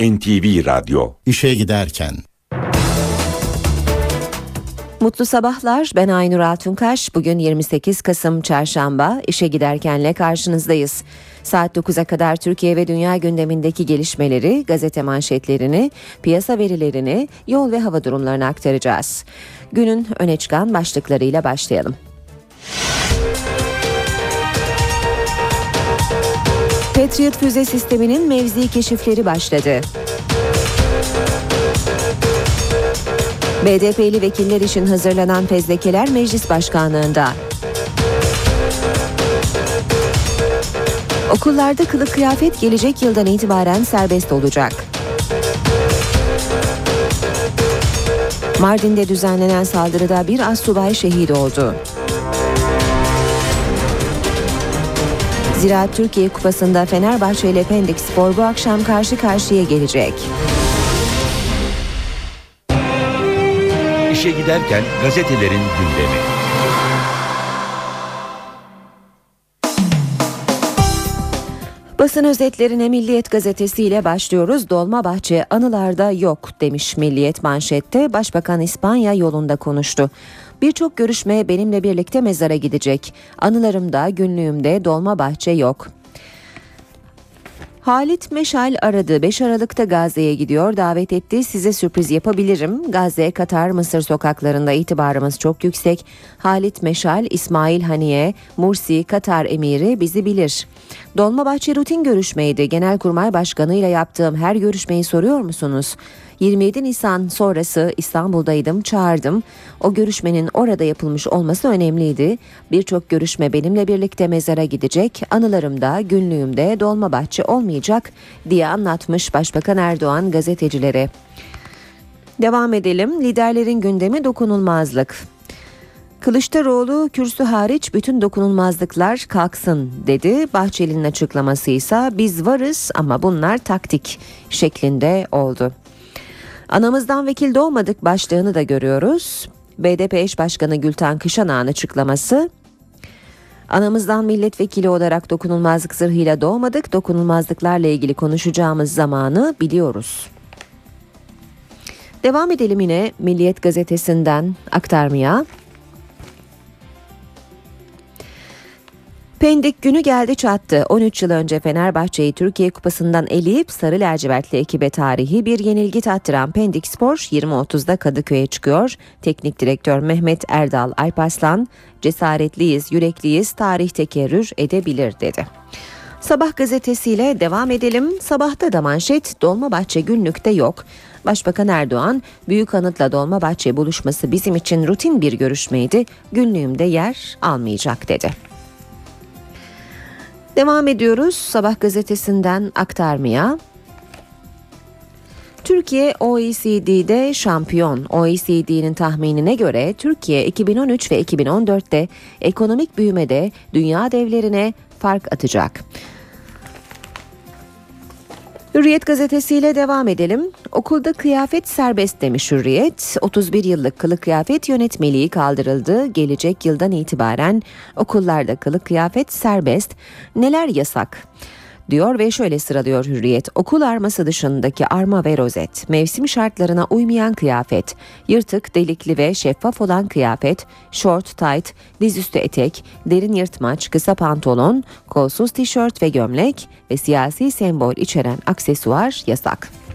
NTV Radyo İşe giderken Mutlu sabahlar. Ben Aynur Altunkaş. Bugün 28 Kasım Çarşamba. İşe giderkenle karşınızdayız. Saat 9'a kadar Türkiye ve dünya gündemindeki gelişmeleri, gazete manşetlerini, piyasa verilerini, yol ve hava durumlarını aktaracağız. Günün öne çıkan başlıklarıyla başlayalım. Patriot füze sisteminin mevzi keşifleri başladı. BDP'li vekiller için hazırlanan fezlekeler meclis başkanlığında. Okullarda kılık kıyafet gelecek yıldan itibaren serbest olacak. Mardin'de düzenlenen saldırıda bir assubay şehit oldu. Ziraat Türkiye Kupası'nda Fenerbahçe ile Pendik Spor bu akşam karşı karşıya gelecek. İşe giderken gazetelerin gündemi. Basın özetlerine Milliyet Gazetesi ile başlıyoruz. Dolmabahçe anılarda yok demiş Milliyet manşette. Başbakan İspanya yolunda konuştu. Birçok görüşme benimle birlikte mezara gidecek. Anılarımda, günlüğümde Dolmabahçe yok. Halit Meşal aradı. 5 Aralık'ta Gazze'ye gidiyor. Davet etti. Size sürpriz yapabilirim. Gazze, Katar, Mısır sokaklarında itibarımız çok yüksek. Halit Meşal, İsmail Haniye, Mursi, Katar emiri bizi bilir. Dolmabahçe rutin görüşmeydi. Genelkurmay Başkanı ile yaptığım her görüşmeyi soruyor musunuz? 27 Nisan sonrası İstanbul'daydım, çağırdım. O görüşmenin orada yapılmış olması önemliydi. Birçok görüşme benimle birlikte mezara gidecek. Anılarımda, günlüğümde Dolmabahçe olmayacak diye anlatmış Başbakan Erdoğan gazetecilere. Devam edelim. Liderlerin gündemi dokunulmazlık. Kılıçdaroğlu kürsü hariç bütün dokunulmazlıklar kalksın dedi. Bahçeli'nin açıklaması ise biz varız ama bunlar taktik şeklinde oldu. Anamızdan vekil doğmadık başlığını da görüyoruz. BDP eş başkanı Gülten Kışanağ'ın açıklaması Anamızdan milletvekili olarak dokunulmazlık zırhıyla doğmadık. Dokunulmazlıklarla ilgili konuşacağımız zamanı biliyoruz. Devam edelim yine Milliyet gazetesinden aktarmaya. Pendik günü geldi çattı. 13 yıl önce Fenerbahçe'yi Türkiye Kupası'ndan eleyip sarı lacivertli ekibe tarihi bir yenilgi tattıran Pendik Spor 20.30'da Kadıköy'e çıkıyor. Teknik direktör Mehmet Erdal Alparslan, cesaretliyiz, yürekliyiz, tarih tekerrür edebilir dedi. Sabah gazetesiyle devam edelim. Sabahta da manşet Dolmabahçe günlükte yok. Başbakan Erdoğan, Büyük Anıt'la Dolmabahçe buluşması bizim için rutin bir görüşmeydi. Günlüğümde yer almayacak dedi. Devam ediyoruz Sabah gazetesinden aktarmaya. Türkiye OECD'de şampiyon. OECD'nin tahminine göre Türkiye 2013 ve 2014'te ekonomik büyümede dünya devlerine fark atacak. Hürriyet gazetesiyle devam edelim. Okulda kıyafet serbest demiş Hürriyet. 31 yıllık kılık kıyafet yönetmeliği kaldırıldı. Gelecek yıldan itibaren okullarda kılık kıyafet serbest. Neler yasak? Diyor ve şöyle sıralıyor Hürriyet. Okul arması dışındaki arma ve rozet, mevsim şartlarına uymayan kıyafet, yırtık, delikli ve şeffaf olan kıyafet, short, tight, dizüstü etek, derin yırtmaç, kısa pantolon, kolsuz tişört ve gömlek ve siyasi sembol içeren aksesuar yasak.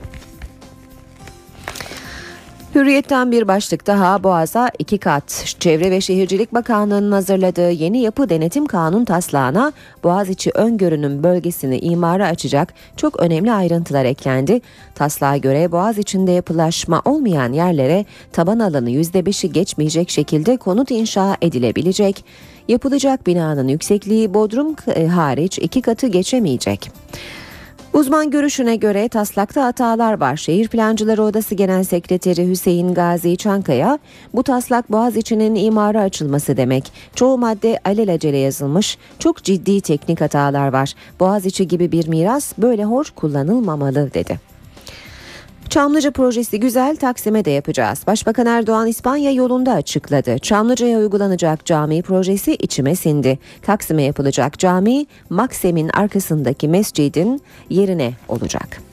Hürriyetten bir başlık daha Boğaz'a iki kat. Çevre ve Şehircilik Bakanlığı'nın hazırladığı yeni yapı denetim kanun taslağına Boğaziçi öngörünün bölgesini imara açacak çok önemli ayrıntılar eklendi. Taslağa göre Boğaz içinde yapılaşma olmayan yerlere taban alanı %5'i geçmeyecek şekilde konut inşa edilebilecek. Yapılacak binanın yüksekliği bodrum e, hariç iki katı geçemeyecek. Uzman görüşüne göre taslakta hatalar var. Şehir Plancıları Odası Genel Sekreteri Hüseyin Gazi Çankaya, bu taslak Boğaziçi'nin imara açılması demek. Çoğu madde alelacele yazılmış, çok ciddi teknik hatalar var. Boğaziçi gibi bir miras böyle hor kullanılmamalı dedi. Çamlıca projesi güzel Taksim'e de yapacağız. Başbakan Erdoğan İspanya yolunda açıkladı. Çamlıca'ya uygulanacak cami projesi içime sindi. Taksim'e yapılacak cami Maksem'in arkasındaki mescidin yerine olacak.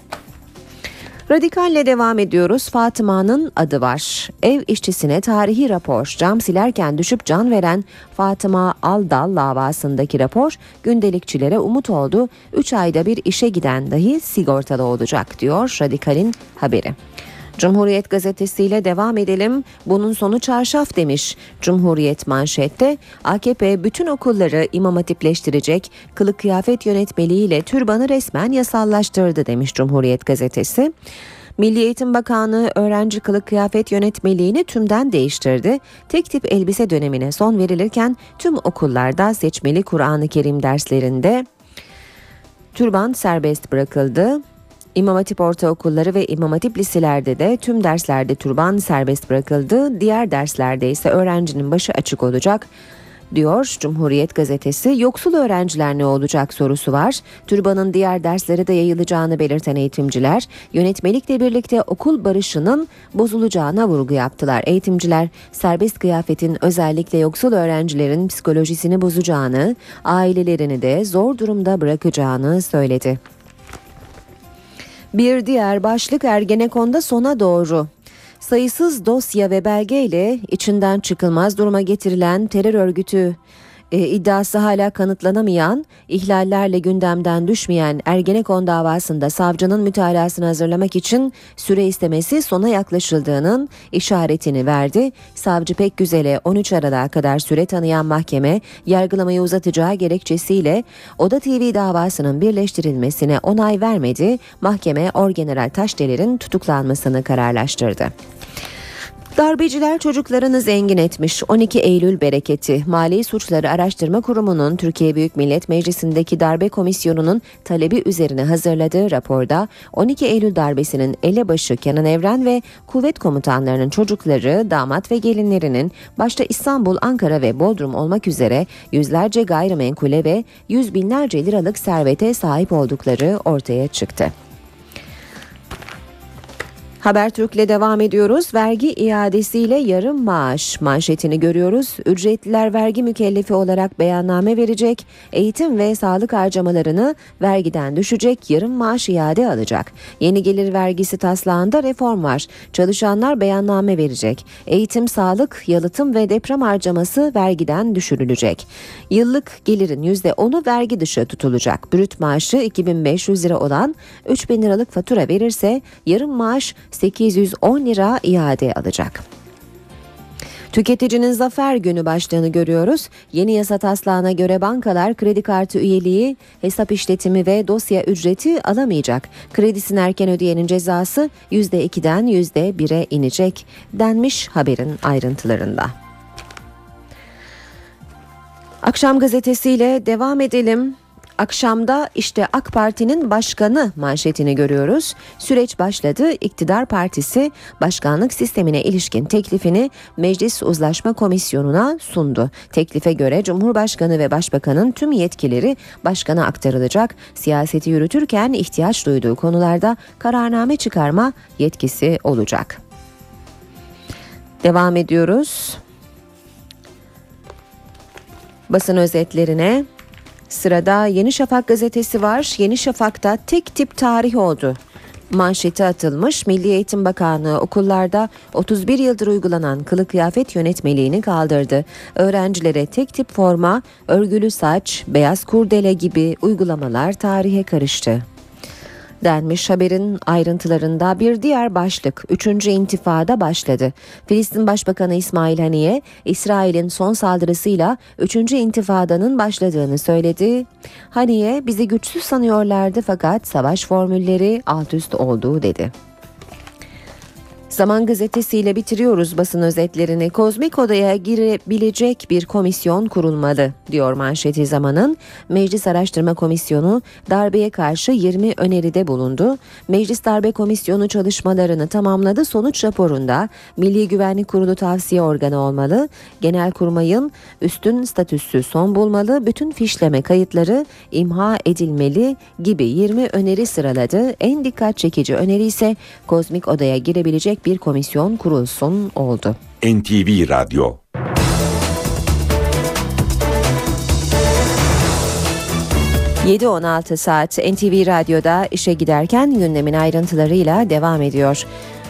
Radikalle devam ediyoruz. Fatıma'nın adı var. Ev işçisine tarihi rapor. Cam silerken düşüp can veren Fatıma Aldal davasındaki rapor gündelikçilere umut oldu. 3 ayda bir işe giden dahi sigortalı olacak diyor Radikal'in haberi. Cumhuriyet gazetesiyle devam edelim. Bunun sonu çarşaf demiş. Cumhuriyet manşette AKP bütün okulları imam hatipleştirecek kılık kıyafet yönetmeliğiyle türbanı resmen yasallaştırdı demiş Cumhuriyet gazetesi. Milli Eğitim Bakanlığı öğrenci kılık kıyafet yönetmeliğini tümden değiştirdi. Tek tip elbise dönemine son verilirken tüm okullarda seçmeli Kur'an-ı Kerim derslerinde türban serbest bırakıldı. İmam Hatip ortaokulları ve İmam Hatip liselerde de tüm derslerde türban serbest bırakıldı. Diğer derslerde ise öğrencinin başı açık olacak diyor Cumhuriyet gazetesi. Yoksul öğrenciler ne olacak sorusu var. Türbanın diğer derslere de yayılacağını belirten eğitimciler yönetmelikle birlikte okul barışının bozulacağına vurgu yaptılar. Eğitimciler serbest kıyafetin özellikle yoksul öğrencilerin psikolojisini bozacağını, ailelerini de zor durumda bırakacağını söyledi. Bir diğer başlık Ergenekon'da sona doğru. Sayısız dosya ve belgeyle içinden çıkılmaz duruma getirilen terör örgütü e, iddiası hala kanıtlanamayan, ihlallerle gündemden düşmeyen Ergenekon davasında savcının mütalasını hazırlamak için süre istemesi sona yaklaşıldığının işaretini verdi. Savcı Pekgüzel'e 13 Aralık'a kadar süre tanıyan mahkeme yargılamayı uzatacağı gerekçesiyle Oda TV davasının birleştirilmesine onay vermedi. Mahkeme Orgeneral Taşdeler'in tutuklanmasını kararlaştırdı. Darbeciler çocuklarını zengin etmiş 12 Eylül bereketi Mali Suçları Araştırma Kurumu'nun Türkiye Büyük Millet Meclisi'ndeki darbe komisyonunun talebi üzerine hazırladığı raporda 12 Eylül darbesinin elebaşı Kenan Evren ve kuvvet komutanlarının çocukları, damat ve gelinlerinin başta İstanbul, Ankara ve Bodrum olmak üzere yüzlerce gayrimenkule ve yüz binlerce liralık servete sahip oldukları ortaya çıktı. Habertürk'le devam ediyoruz. Vergi iadesiyle yarım maaş manşetini görüyoruz. Ücretliler vergi mükellefi olarak beyanname verecek. Eğitim ve sağlık harcamalarını vergiden düşecek. Yarım maaş iade alacak. Yeni gelir vergisi taslağında reform var. Çalışanlar beyanname verecek. Eğitim, sağlık, yalıtım ve deprem harcaması vergiden düşürülecek. Yıllık gelirin %10'u vergi dışı tutulacak. Brüt maaşı 2500 lira olan 3000 liralık fatura verirse yarım maaş 810 lira iade alacak. Tüketicinin zafer günü başlığını görüyoruz. Yeni yasa taslağına göre bankalar kredi kartı üyeliği, hesap işletimi ve dosya ücreti alamayacak. Kredisini erken ödeyenin cezası %2'den %1'e inecek denmiş haberin ayrıntılarında. Akşam gazetesiyle devam edelim. Akşamda işte AK Parti'nin başkanı manşetini görüyoruz. Süreç başladı. İktidar Partisi başkanlık sistemine ilişkin teklifini Meclis Uzlaşma Komisyonu'na sundu. Teklife göre Cumhurbaşkanı ve Başbakanın tüm yetkileri başkana aktarılacak. Siyaseti yürütürken ihtiyaç duyduğu konularda kararname çıkarma yetkisi olacak. Devam ediyoruz. Basın özetlerine Sırada Yeni Şafak gazetesi var. Yeni Şafak'ta tek tip tarih oldu. Manşeti atılmış Milli Eğitim Bakanlığı okullarda 31 yıldır uygulanan kılık kıyafet yönetmeliğini kaldırdı. Öğrencilere tek tip forma, örgülü saç, beyaz kurdele gibi uygulamalar tarihe karıştı denmiş haberin ayrıntılarında bir diğer başlık 3. intifada başladı. Filistin Başbakanı İsmail Haniye İsrail'in son saldırısıyla 3. intifadanın başladığını söyledi. Haniye bizi güçsüz sanıyorlardı fakat savaş formülleri alt üst olduğu dedi. Zaman gazetesiyle bitiriyoruz basın özetlerini. Kozmik odaya girebilecek bir komisyon kurulmalı diyor manşeti zamanın. Meclis Araştırma Komisyonu darbeye karşı 20 öneride bulundu. Meclis Darbe Komisyonu çalışmalarını tamamladı. Sonuç raporunda Milli Güvenlik Kurulu tavsiye organı olmalı. Genel kurmayın üstün statüsü son bulmalı. Bütün fişleme kayıtları imha edilmeli gibi 20 öneri sıraladı. En dikkat çekici öneri ise kozmik odaya girebilecek bir komisyon kurulsun oldu. NTV Radyo 7.16 saat NTV Radyo'da işe giderken gündemin ayrıntılarıyla devam ediyor.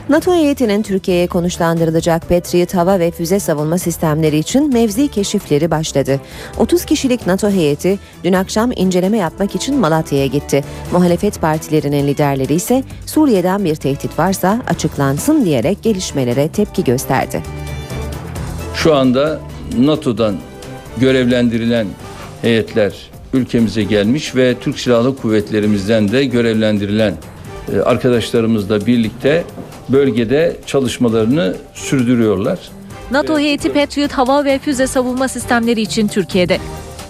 NATO heyetinin Türkiye'ye konuşlandırılacak Patriot hava ve füze savunma sistemleri için mevzi keşifleri başladı. 30 kişilik NATO heyeti dün akşam inceleme yapmak için Malatya'ya gitti. Muhalefet partilerinin liderleri ise Suriye'den bir tehdit varsa açıklansın diyerek gelişmelere tepki gösterdi. Şu anda NATO'dan görevlendirilen heyetler ülkemize gelmiş ve Türk Silahlı Kuvvetlerimizden de görevlendirilen e, arkadaşlarımızla birlikte bölgede çalışmalarını sürdürüyorlar. NATO heyeti Patriot hava ve füze savunma sistemleri için Türkiye'de.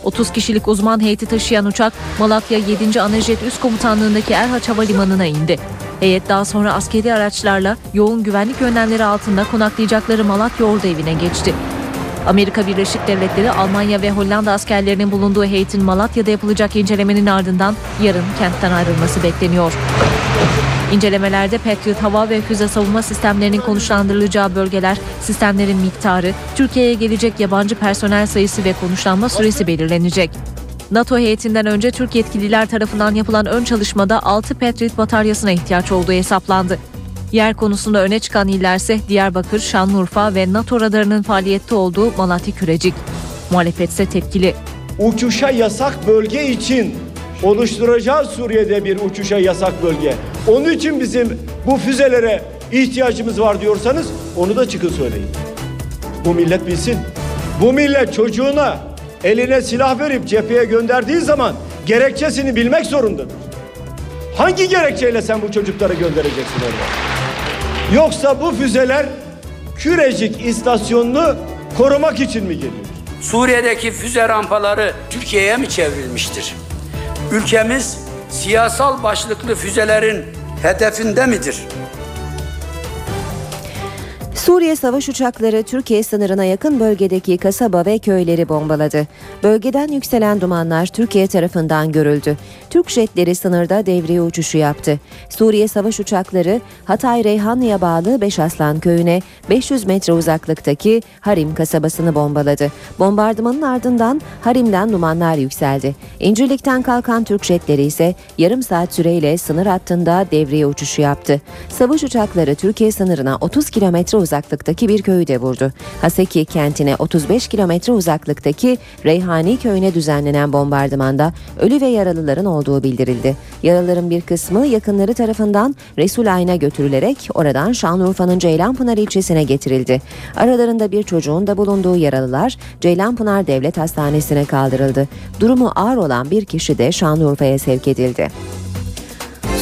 30 kişilik uzman heyeti taşıyan uçak Malatya 7. Anajet Üst Komutanlığı'ndaki Erhaç Havalimanı'na indi. Heyet daha sonra askeri araçlarla yoğun güvenlik önlemleri altında konaklayacakları Malatya Ordu evine geçti. Amerika Birleşik Devletleri, Almanya ve Hollanda askerlerinin bulunduğu heyetin Malatya'da yapılacak incelemenin ardından yarın kentten ayrılması bekleniyor. İncelemelerde Patriot hava ve füze savunma sistemlerinin konuşlandırılacağı bölgeler, sistemlerin miktarı, Türkiye'ye gelecek yabancı personel sayısı ve konuşlanma süresi belirlenecek. NATO heyetinden önce Türk yetkililer tarafından yapılan ön çalışmada 6 Patriot bataryasına ihtiyaç olduğu hesaplandı. Yer konusunda öne çıkan illerse Diyarbakır, Şanlıurfa ve NATO radarının faaliyette olduğu Malatya Kürecik. Muhalefet ise tepkili. Uçuşa yasak bölge için oluşturacağız Suriye'de bir uçuşa yasak bölge. Onun için bizim bu füzelere ihtiyacımız var diyorsanız onu da çıkın söyleyin. Bu millet bilsin. Bu millet çocuğuna eline silah verip cepheye gönderdiği zaman gerekçesini bilmek zorundadır. Hangi gerekçeyle sen bu çocukları göndereceksin oraya? Yoksa bu füzeler Kürecik istasyonunu korumak için mi geliyor? Suriye'deki füze rampaları Türkiye'ye mi çevrilmiştir? Ülkemiz siyasal başlıklı füzelerin hedefinde midir? Suriye savaş uçakları Türkiye sınırına yakın bölgedeki kasaba ve köyleri bombaladı. Bölgeden yükselen dumanlar Türkiye tarafından görüldü. Türk jetleri sınırda devriye uçuşu yaptı. Suriye savaş uçakları Hatay Reyhanlı'ya bağlı Beşaslan köyüne 500 metre uzaklıktaki Harim kasabasını bombaladı. Bombardımanın ardından Harim'den dumanlar yükseldi. İncirlik'ten kalkan Türk jetleri ise yarım saat süreyle sınır hattında devriye uçuşu yaptı. Savaş uçakları Türkiye sınırına 30 kilometre uzaklıktaki bir köyü de vurdu. Haseki kentine 35 kilometre uzaklıktaki Reyhani köyüne düzenlenen bombardımanda ölü ve yaralıların olduğu bildirildi. Yaralıların bir kısmı yakınları tarafından Resulayn'a götürülerek oradan Şanlıurfa'nın Ceylanpınar ilçesine getirildi. Aralarında bir çocuğun da bulunduğu yaralılar Ceylanpınar Devlet Hastanesi'ne kaldırıldı. Durumu ağır olan bir kişi de Şanlıurfa'ya sevk edildi.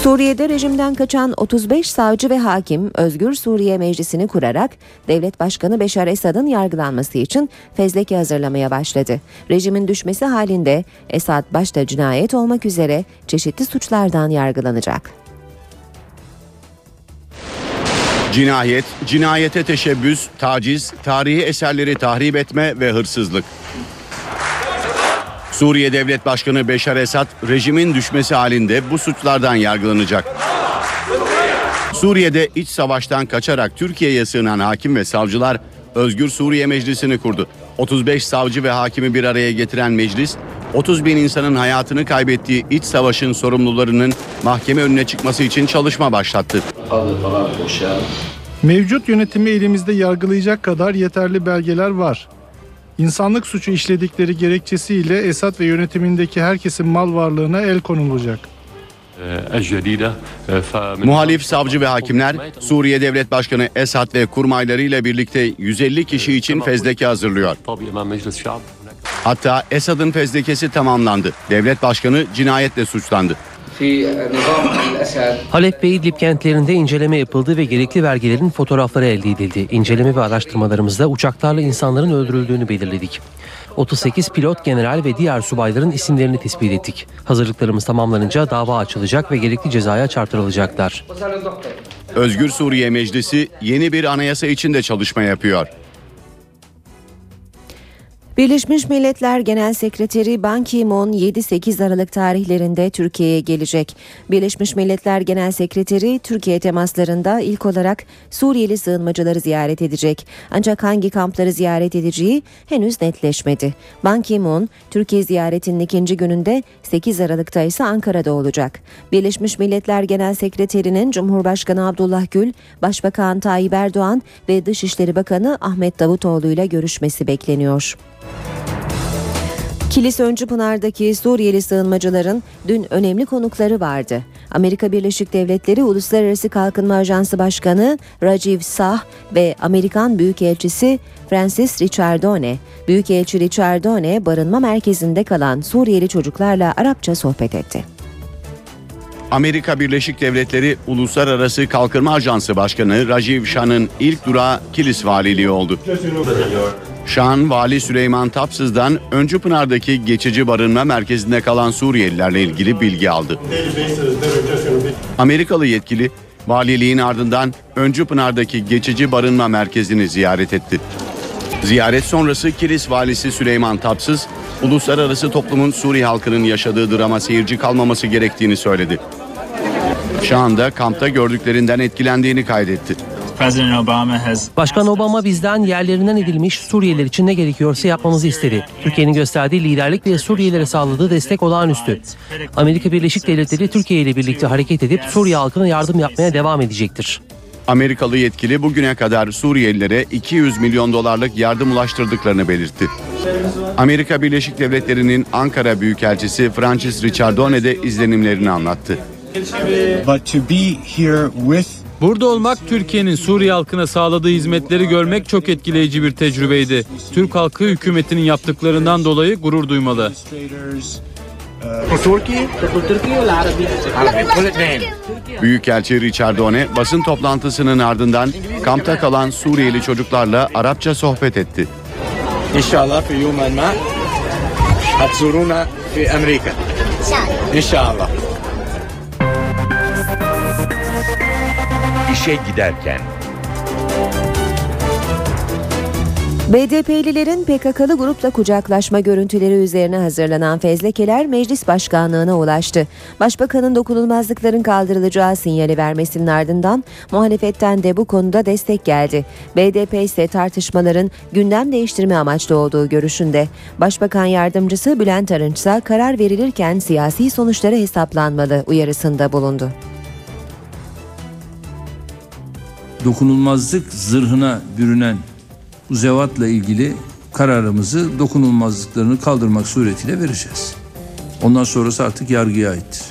Suriye'de rejimden kaçan 35 savcı ve hakim Özgür Suriye Meclisi'ni kurarak devlet başkanı Beşar Esad'ın yargılanması için fezleke hazırlamaya başladı. Rejimin düşmesi halinde Esad başta cinayet olmak üzere çeşitli suçlardan yargılanacak. Cinayet, cinayete teşebbüs, taciz, tarihi eserleri tahrip etme ve hırsızlık. Suriye Devlet Başkanı Beşar Esad rejimin düşmesi halinde bu suçlardan yargılanacak. Suriye'de iç savaştan kaçarak Türkiye'ye sığınan hakim ve savcılar Özgür Suriye Meclisi'ni kurdu. 35 savcı ve hakimi bir araya getiren meclis, 30 bin insanın hayatını kaybettiği iç savaşın sorumlularının mahkeme önüne çıkması için çalışma başlattı. Mevcut yönetimi elimizde yargılayacak kadar yeterli belgeler var. İnsanlık suçu işledikleri gerekçesiyle Esad ve yönetimindeki herkesin mal varlığına el konulacak. Muhalif savcı ve hakimler Suriye Devlet Başkanı Esad ve kurmaylarıyla birlikte 150 kişi için fezleke hazırlıyor. Hatta Esad'ın fezlekesi tamamlandı. Devlet başkanı cinayetle suçlandı. Halep ve İdlib kentlerinde inceleme yapıldı ve gerekli belgelerin fotoğrafları elde edildi. İnceleme ve araştırmalarımızda uçaklarla insanların öldürüldüğünü belirledik. 38 pilot, general ve diğer subayların isimlerini tespit ettik. Hazırlıklarımız tamamlanınca dava açılacak ve gerekli cezaya çarptırılacaklar. Özgür Suriye Meclisi yeni bir anayasa için de çalışma yapıyor. Birleşmiş Milletler Genel Sekreteri Ban Ki-moon 7-8 Aralık tarihlerinde Türkiye'ye gelecek. Birleşmiş Milletler Genel Sekreteri Türkiye temaslarında ilk olarak Suriyeli sığınmacıları ziyaret edecek. Ancak hangi kampları ziyaret edeceği henüz netleşmedi. Ban Ki-moon Türkiye ziyaretinin ikinci gününde 8 Aralık'ta ise Ankara'da olacak. Birleşmiş Milletler Genel Sekreterinin Cumhurbaşkanı Abdullah Gül, Başbakan Tayyip Erdoğan ve Dışişleri Bakanı Ahmet Davutoğlu ile görüşmesi bekleniyor. Kilis Öncüpınar'daki Suriyeli sığınmacıların dün önemli konukları vardı. Amerika Birleşik Devletleri Uluslararası Kalkınma Ajansı Başkanı Rajiv Sah ve Amerikan Büyükelçisi Francis Richardone, Büyükelçi Richardone barınma merkezinde kalan Suriyeli çocuklarla Arapça sohbet etti. Amerika Birleşik Devletleri Uluslararası Kalkınma Ajansı Başkanı Rajiv Shah'ın ilk durağı Kilis Valiliği oldu. Şan, Vali Süleyman Tapsız'dan Öncü Pınar'daki geçici barınma merkezinde kalan Suriyelilerle ilgili bilgi aldı. Amerikalı yetkili, valiliğin ardından Öncü Pınar'daki geçici barınma merkezini ziyaret etti. Ziyaret sonrası Kilis Valisi Süleyman Tapsız, uluslararası toplumun Suriye halkının yaşadığı drama seyirci kalmaması gerektiğini söyledi. Şu anda kampta gördüklerinden etkilendiğini kaydetti. Başkan Obama bizden yerlerinden edilmiş Suriyeliler için ne gerekiyorsa yapmamızı istedi. Türkiye'nin gösterdiği liderlik ve Suriyelilere sağladığı destek olağanüstü. Amerika Birleşik Devletleri Türkiye ile birlikte hareket edip Suriye halkına yardım yapmaya devam edecektir. Amerikalı yetkili bugüne kadar Suriyelilere 200 milyon dolarlık yardım ulaştırdıklarını belirtti. Amerika Birleşik Devletleri'nin Ankara Büyükelçisi Francis Richardone de izlenimlerini anlattı. Burada olmak Türkiye'nin Suriye halkına sağladığı hizmetleri görmek çok etkileyici bir tecrübeydi. Türk halkı hükümetinin yaptıklarından dolayı gurur duymalı. Büyükelçi Richardone basın toplantısının ardından kampta kalan Suriyeli çocuklarla Arapça sohbet etti. İnşallah fi yumen ma hatsuruna fi Amerika. İnşallah. İşe giderken BDP'lilerin PKK'lı grupla kucaklaşma görüntüleri üzerine hazırlanan fezlekeler meclis başkanlığına ulaştı. Başbakanın dokunulmazlıkların kaldırılacağı sinyali vermesinin ardından muhalefetten de bu konuda destek geldi. BDP ise tartışmaların gündem değiştirme amaçlı olduğu görüşünde. Başbakan yardımcısı Bülent Arınç ise karar verilirken siyasi sonuçları hesaplanmalı uyarısında bulundu. Dokunulmazlık zırhına bürünen bu zevatla ilgili kararımızı dokunulmazlıklarını kaldırmak suretiyle vereceğiz. Ondan sonrası artık yargıya aittir.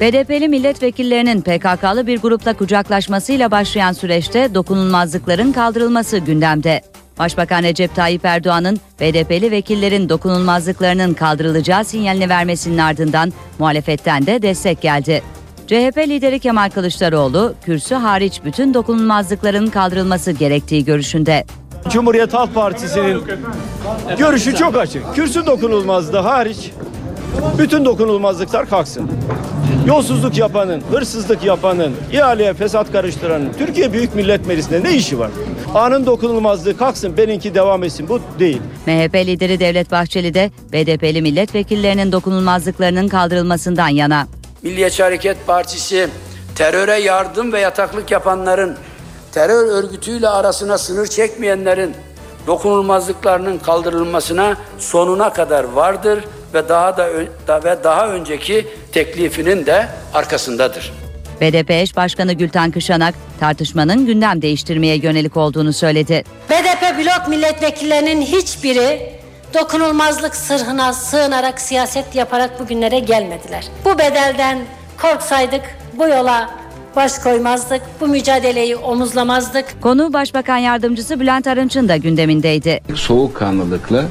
BDP'li milletvekillerinin PKK'lı bir grupla kucaklaşmasıyla başlayan süreçte dokunulmazlıkların kaldırılması gündemde. Başbakan Recep Tayyip Erdoğan'ın BDP'li vekillerin dokunulmazlıklarının kaldırılacağı sinyalini vermesinin ardından muhalefetten de destek geldi. CHP lideri Kemal Kılıçdaroğlu, kürsü hariç bütün dokunulmazlıkların kaldırılması gerektiği görüşünde. Cumhuriyet Halk Partisi'nin görüşü çok açık. Kürsü dokunulmazlığı hariç bütün dokunulmazlıklar kalksın. Yolsuzluk yapanın, hırsızlık yapanın, ihaleye fesat karıştıranın Türkiye Büyük Millet Meclisi'nde ne işi var? Anın dokunulmazlığı kalksın, benimki devam etsin. Bu değil. MHP lideri Devlet Bahçeli de BDP'li milletvekillerinin dokunulmazlıklarının kaldırılmasından yana. Milliyetçi Hareket Partisi teröre yardım ve yataklık yapanların, terör örgütüyle arasına sınır çekmeyenlerin dokunulmazlıklarının kaldırılmasına sonuna kadar vardır ve daha da da ve daha önceki teklifinin de arkasındadır. BDP eş başkanı Gülten Kışanak tartışmanın gündem değiştirmeye yönelik olduğunu söyledi. BDP blok milletvekillerinin hiçbiri dokunulmazlık sırrına sığınarak siyaset yaparak bugünlere gelmediler. Bu bedelden korksaydık bu yola baş koymazdık, bu mücadeleyi omuzlamazdık. Konu Başbakan Yardımcısı Bülent Arınç'ın da gündemindeydi. soğukkanlılıkla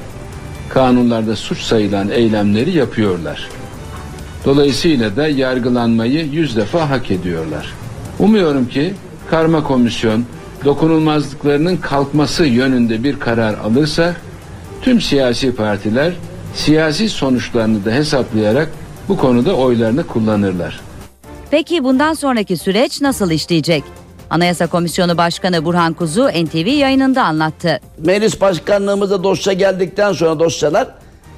kanunlarda suç sayılan eylemleri yapıyorlar. Dolayısıyla da yargılanmayı yüz defa hak ediyorlar. Umuyorum ki karma komisyon dokunulmazlıklarının kalkması yönünde bir karar alırsa tüm siyasi partiler siyasi sonuçlarını da hesaplayarak bu konuda oylarını kullanırlar. Peki bundan sonraki süreç nasıl işleyecek? Anayasa Komisyonu Başkanı Burhan Kuzu NTV yayınında anlattı. Meclis başkanlığımıza dosya geldikten sonra dosyalar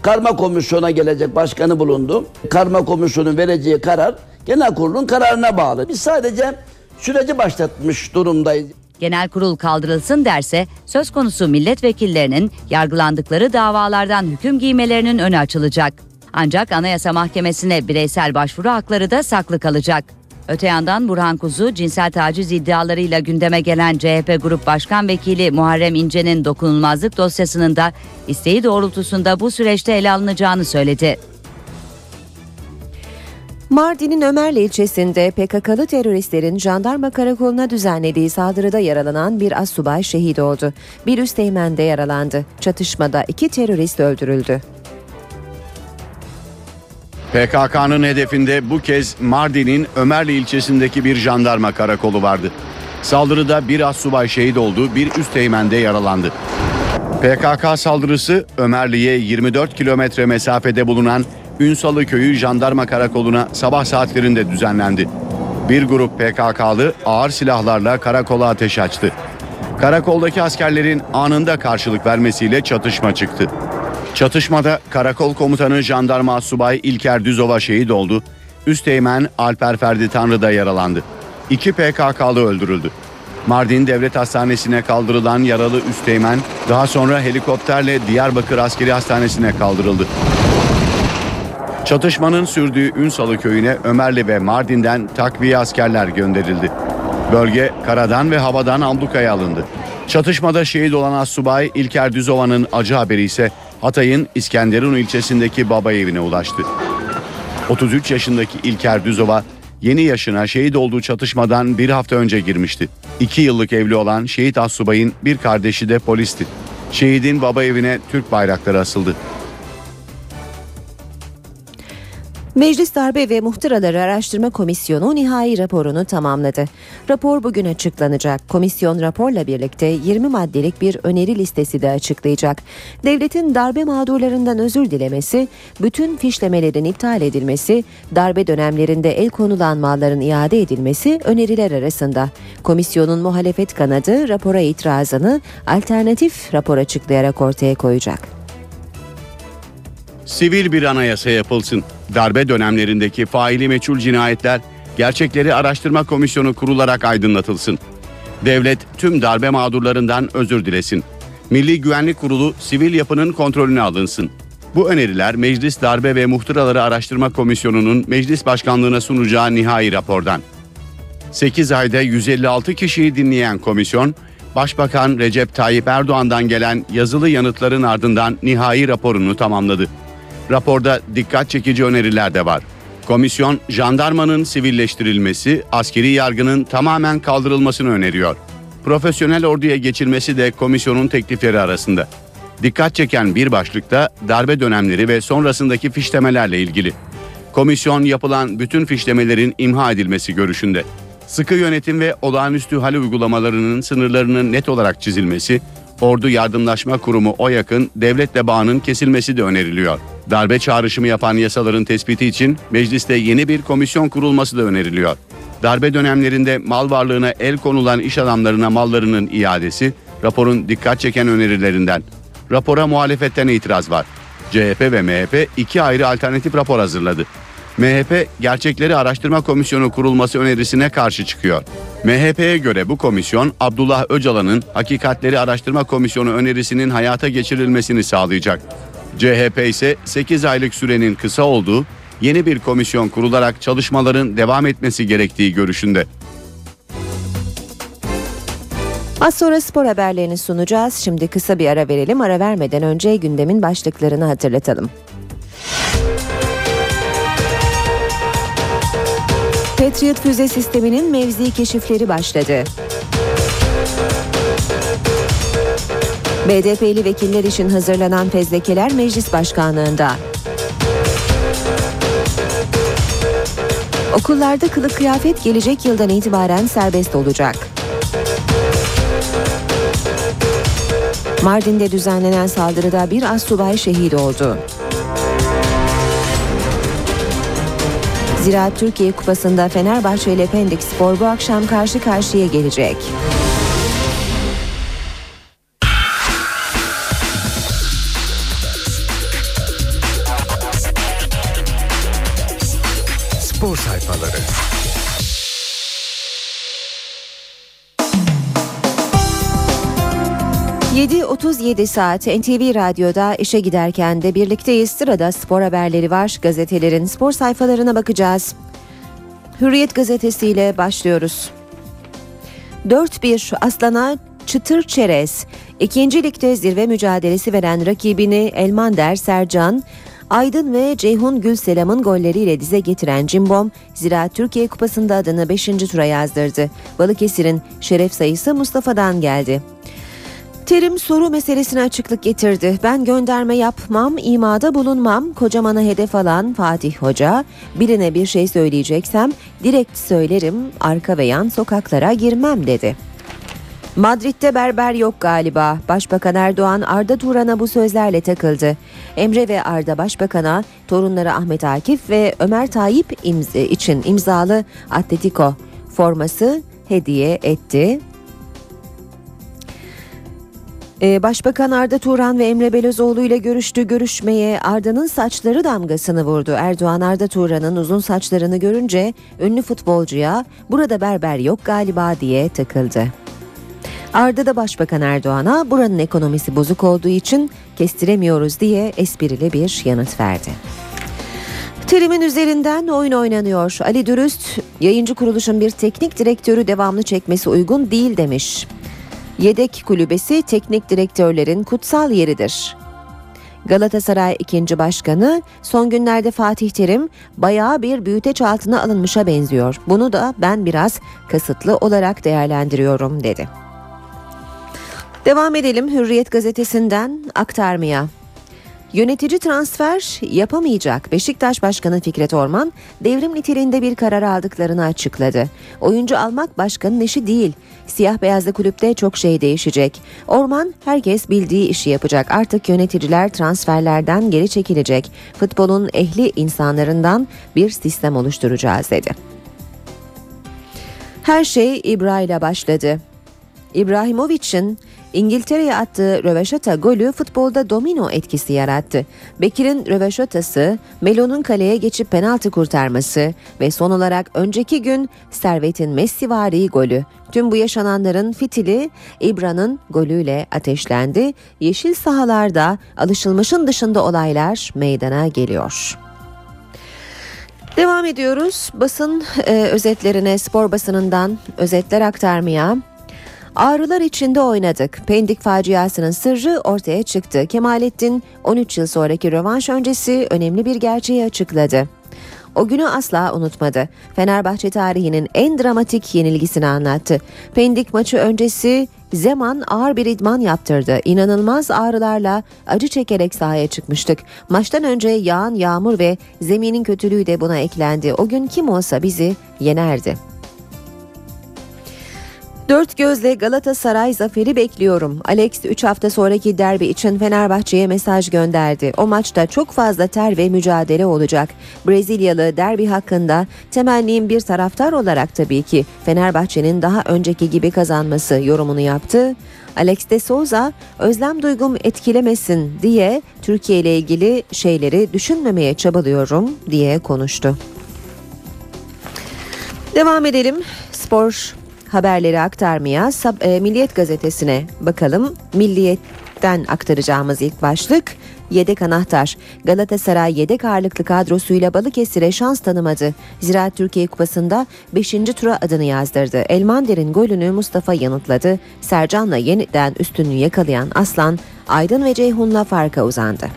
karma komisyona gelecek başkanı bulundu. Karma komisyonun vereceği karar genel kurulun kararına bağlı. Biz sadece süreci başlatmış durumdayız. Genel kurul kaldırılsın derse söz konusu milletvekillerinin yargılandıkları davalardan hüküm giymelerinin önü açılacak. Ancak Anayasa Mahkemesi'ne bireysel başvuru hakları da saklı kalacak. Öte yandan Burhan Kuzu cinsel taciz iddialarıyla gündeme gelen CHP Grup Başkan Vekili Muharrem İnce'nin dokunulmazlık dosyasının da isteği doğrultusunda bu süreçte ele alınacağını söyledi. Mardin'in Ömerli ilçesinde PKK'lı teröristlerin jandarma karakoluna düzenlediği saldırıda yaralanan bir assubay şehit oldu. Bir üsteğmen de yaralandı. Çatışmada iki terörist öldürüldü. PKK'nın hedefinde bu kez Mardin'in Ömerli ilçesindeki bir jandarma karakolu vardı. Saldırıda bir assubay şehit oldu, bir üsteğmen de yaralandı. PKK saldırısı Ömerli'ye 24 kilometre mesafede bulunan Ünsalı Köyü Jandarma Karakolu'na sabah saatlerinde düzenlendi. Bir grup PKK'lı ağır silahlarla karakola ateş açtı. Karakoldaki askerlerin anında karşılık vermesiyle çatışma çıktı. Çatışmada karakol komutanı jandarma subay İlker Düzova şehit oldu. Üsteğmen Alper Ferdi Tanrı da yaralandı. İki PKK'lı öldürüldü. Mardin Devlet Hastanesi'ne kaldırılan yaralı Üsteğmen daha sonra helikopterle Diyarbakır Askeri Hastanesi'ne kaldırıldı. Çatışmanın sürdüğü Ünsalı köyüne Ömerli ve Mardin'den takviye askerler gönderildi. Bölge karadan ve havadan ablukaya alındı. Çatışmada şehit olan Assubay İlker Düzova'nın acı haberi ise Hatay'ın İskenderun ilçesindeki baba evine ulaştı. 33 yaşındaki İlker Düzova yeni yaşına şehit olduğu çatışmadan bir hafta önce girmişti. İki yıllık evli olan şehit Assubay'ın bir kardeşi de polisti. Şehidin baba evine Türk bayrakları asıldı. Meclis Darbe ve Muhtıraları Araştırma Komisyonu nihai raporunu tamamladı. Rapor bugün açıklanacak. Komisyon raporla birlikte 20 maddelik bir öneri listesi de açıklayacak. Devletin darbe mağdurlarından özür dilemesi, bütün fişlemelerin iptal edilmesi, darbe dönemlerinde el konulan malların iade edilmesi öneriler arasında. Komisyonun muhalefet kanadı rapora itirazını alternatif rapor açıklayarak ortaya koyacak. Sivil bir anayasa yapılsın. Darbe dönemlerindeki faili meçhul cinayetler gerçekleri araştırma komisyonu kurularak aydınlatılsın. Devlet tüm darbe mağdurlarından özür dilesin. Milli Güvenlik Kurulu sivil yapının kontrolüne alınsın. Bu öneriler Meclis Darbe ve Muhtıraları Araştırma Komisyonu'nun meclis başkanlığına sunacağı nihai rapordan. 8 ayda 156 kişiyi dinleyen komisyon, Başbakan Recep Tayyip Erdoğan'dan gelen yazılı yanıtların ardından nihai raporunu tamamladı. Raporda dikkat çekici öneriler de var. Komisyon jandarmanın sivilleştirilmesi, askeri yargının tamamen kaldırılmasını öneriyor. Profesyonel orduya geçilmesi de komisyonun teklifleri arasında. Dikkat çeken bir başlıkta darbe dönemleri ve sonrasındaki fişlemelerle ilgili. Komisyon yapılan bütün fişlemelerin imha edilmesi görüşünde. Sıkı yönetim ve olağanüstü hal uygulamalarının sınırlarının net olarak çizilmesi, Ordu Yardımlaşma Kurumu OYAK'ın devletle bağının kesilmesi de öneriliyor. Darbe çağrışımı yapan yasaların tespiti için mecliste yeni bir komisyon kurulması da öneriliyor. Darbe dönemlerinde mal varlığına el konulan iş adamlarına mallarının iadesi raporun dikkat çeken önerilerinden. Rapora muhalefetten itiraz var. CHP ve MHP iki ayrı alternatif rapor hazırladı. MHP Gerçekleri Araştırma Komisyonu kurulması önerisine karşı çıkıyor. MHP'ye göre bu komisyon Abdullah Öcalan'ın Hakikatleri Araştırma Komisyonu önerisinin hayata geçirilmesini sağlayacak. CHP ise 8 aylık sürenin kısa olduğu, yeni bir komisyon kurularak çalışmaların devam etmesi gerektiği görüşünde. Az sonra spor haberlerini sunacağız. Şimdi kısa bir ara verelim. Ara vermeden önce gündemin başlıklarını hatırlatalım. Patriot füze sisteminin mevzi keşifleri başladı. BDP'li vekiller için hazırlanan fezlekeler meclis başkanlığında. Okullarda kılık kıyafet gelecek yıldan itibaren serbest olacak. Mardin'de düzenlenen saldırıda bir assubay şehit oldu. Ziraat Türkiye Kupası'nda Fenerbahçe ile Pendik Spor bu akşam karşı karşıya gelecek. ...7.37 saat NTV Radyo'da işe giderken de birlikteyiz. Sırada spor haberleri var. Gazetelerin spor sayfalarına bakacağız. Hürriyet gazetesiyle başlıyoruz. 4-1 Aslan'a çıtır çerez. İkinci ligde zirve mücadelesi veren rakibini Elmander Sercan, Aydın ve Ceyhun Gülselam'ın golleriyle dize getiren Cimbom, Ziraat Türkiye Kupası'nda adını 5. tura yazdırdı. Balıkesir'in şeref sayısı Mustafa'dan geldi. Terim soru meselesine açıklık getirdi. Ben gönderme yapmam, imada bulunmam. Kocamana hedef alan Fatih Hoca, birine bir şey söyleyeceksem direkt söylerim, arka ve yan sokaklara girmem dedi. Madrid'de berber yok galiba. Başbakan Erdoğan Arda Turan'a bu sözlerle takıldı. Emre ve Arda Başbakan'a torunları Ahmet Akif ve Ömer Tayyip imzi için imzalı Atletico forması hediye etti. Ee, Başbakan Arda Turan ve Emre Belözoğlu ile görüştü. Görüşmeye Arda'nın saçları damgasını vurdu. Erdoğan Arda Turan'ın uzun saçlarını görünce ünlü futbolcuya burada berber yok galiba diye takıldı. Arda da Başbakan Erdoğan'a buranın ekonomisi bozuk olduğu için kestiremiyoruz diye esprili bir yanıt verdi. Terim'in üzerinden oyun oynanıyor. Ali Dürüst, yayıncı kuruluşun bir teknik direktörü devamlı çekmesi uygun değil demiş. Yedek kulübesi teknik direktörlerin kutsal yeridir. Galatasaray ikinci başkanı son günlerde Fatih Terim bayağı bir büyüteç altına alınmışa benziyor. Bunu da ben biraz kasıtlı olarak değerlendiriyorum dedi. Devam edelim Hürriyet gazetesinden aktarmaya. Yönetici transfer yapamayacak. Beşiktaş Başkanı Fikret Orman devrim niteliğinde bir karar aldıklarını açıkladı. Oyuncu almak başkanın işi değil. Siyah beyazlı kulüpte çok şey değişecek. Orman herkes bildiği işi yapacak. Artık yöneticiler transferlerden geri çekilecek. Futbolun ehli insanlarından bir sistem oluşturacağız dedi. Her şey İbra ile başladı. İbrahimovic'in İngiltere'ye attığı röveşata golü futbolda domino etkisi yarattı. Bekir'in röveşatası, Melo'nun kaleye geçip penaltı kurtarması ve son olarak önceki gün Servet'in Messivari golü. Tüm bu yaşananların fitili İbra'nın golüyle ateşlendi. Yeşil sahalarda alışılmışın dışında olaylar meydana geliyor. Devam ediyoruz basın e, özetlerine spor basınından özetler aktarmaya. Ağrılar içinde oynadık. Pendik faciasının sırrı ortaya çıktı. Kemalettin 13 yıl sonraki rövanş öncesi önemli bir gerçeği açıkladı. O günü asla unutmadı. Fenerbahçe tarihinin en dramatik yenilgisini anlattı. Pendik maçı öncesi Zeman ağır bir idman yaptırdı. İnanılmaz ağrılarla acı çekerek sahaya çıkmıştık. Maçtan önce yağan yağmur ve zeminin kötülüğü de buna eklendi. O gün kim olsa bizi yenerdi. Dört gözle Galatasaray zaferi bekliyorum. Alex 3 hafta sonraki derbi için Fenerbahçe'ye mesaj gönderdi. O maçta çok fazla ter ve mücadele olacak. Brezilyalı derbi hakkında temennim bir taraftar olarak tabii ki Fenerbahçe'nin daha önceki gibi kazanması yorumunu yaptı. Alex de Souza özlem duygum etkilemesin diye Türkiye ile ilgili şeyleri düşünmemeye çabalıyorum diye konuştu. Devam edelim. Spor haberleri aktarmaya e, Milliyet gazetesine bakalım. Milliyet'ten aktaracağımız ilk başlık yedek anahtar. Galatasaray yedek ağırlıklı kadrosuyla Balıkesir'e şans tanımadı. Ziraat Türkiye Kupası'nda 5. tura adını yazdırdı. Elmander'in golünü Mustafa yanıtladı. Sercan'la yeniden üstünlüğü yakalayan Aslan, Aydın ve Ceyhun'la farka uzandı.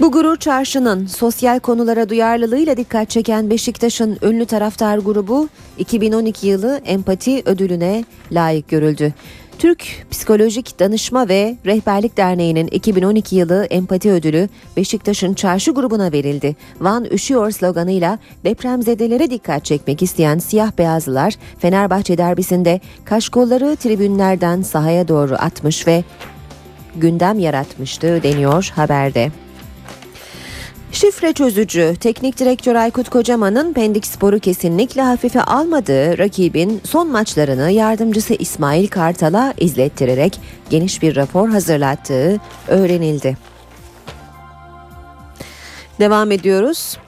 Bu gurur çarşının sosyal konulara duyarlılığıyla dikkat çeken Beşiktaş'ın ünlü taraftar grubu 2012 yılı empati ödülüne layık görüldü. Türk Psikolojik Danışma ve Rehberlik Derneği'nin 2012 yılı empati ödülü Beşiktaş'ın çarşı grubuna verildi. Van üşüyor sloganıyla depremzedelere dikkat çekmek isteyen siyah beyazlılar Fenerbahçe derbisinde kaşkolları tribünlerden sahaya doğru atmış ve gündem yaratmıştı deniyor haberde. Şifre çözücü teknik direktör Aykut Kocaman'ın Pendik Spor'u kesinlikle hafife almadığı rakibin son maçlarını yardımcısı İsmail Kartal'a izlettirerek geniş bir rapor hazırlattığı öğrenildi. Devam ediyoruz.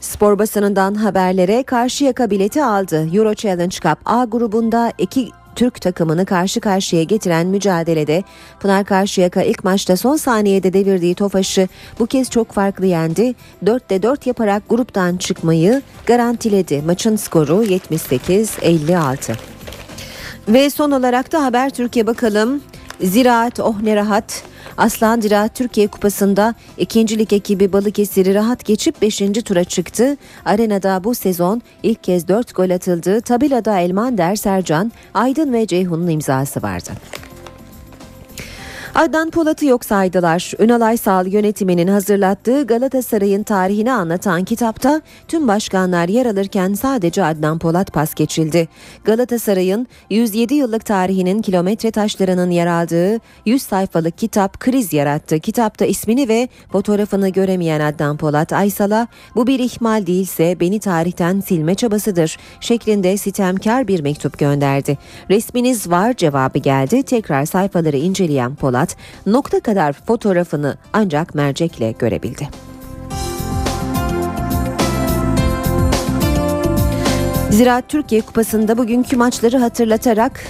Spor basınından haberlere Karşıyaka bileti aldı. Euro Challenge Cup A grubunda iki Türk takımını karşı karşıya getiren mücadelede Pınar Karşıyaka ilk maçta son saniyede devirdiği Tofaş'ı bu kez çok farklı yendi. 4'te 4 yaparak gruptan çıkmayı garantiledi. Maçın skoru 78-56. Ve son olarak da Haber Türkiye bakalım. Ziraat oh ne rahat. Aslan Ziraat Türkiye Kupası'nda ikincilik ekibi Balıkesir'i rahat geçip 5. tura çıktı. Arenada bu sezon ilk kez 4 gol atıldı. Tabelada Elmander, Sercan, Aydın ve Ceyhun'un imzası vardı. Adnan Polat'ı yok saydılar. Ünal Aysal yönetiminin hazırlattığı Galatasaray'ın tarihini anlatan kitapta tüm başkanlar yer alırken sadece Adnan Polat pas geçildi. Galatasaray'ın 107 yıllık tarihinin kilometre taşlarının yer aldığı 100 sayfalık kitap kriz yarattı. Kitapta ismini ve fotoğrafını göremeyen Adnan Polat Aysal'a bu bir ihmal değilse beni tarihten silme çabasıdır şeklinde sitemkar bir mektup gönderdi. Resminiz var cevabı geldi. Tekrar sayfaları inceleyen Polat nokta kadar fotoğrafını ancak mercekle görebildi. Ziraat Türkiye Kupası'nda bugünkü maçları hatırlatarak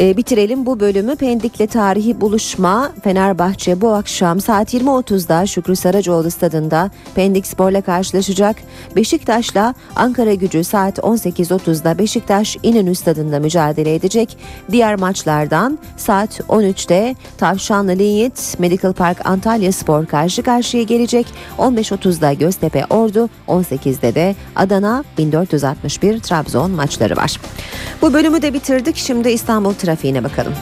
e, bitirelim bu bölümü. Pendik'le tarihi buluşma Fenerbahçe bu akşam saat 20.30'da Şükrü Saracoğlu stadında Pendik Spor'la karşılaşacak. Beşiktaş'la Ankara gücü saat 18.30'da Beşiktaş İnönü stadında mücadele edecek. Diğer maçlardan saat 13'te Tavşanlı Linyit Medical Park Antalya Spor karşı karşıya gelecek. 15.30'da Göztepe Ordu 18'de de Adana 1461 Trabzon maçları var. Bu bölümü de bitirdik. Şimdi İstanbul trafiğine bakalım.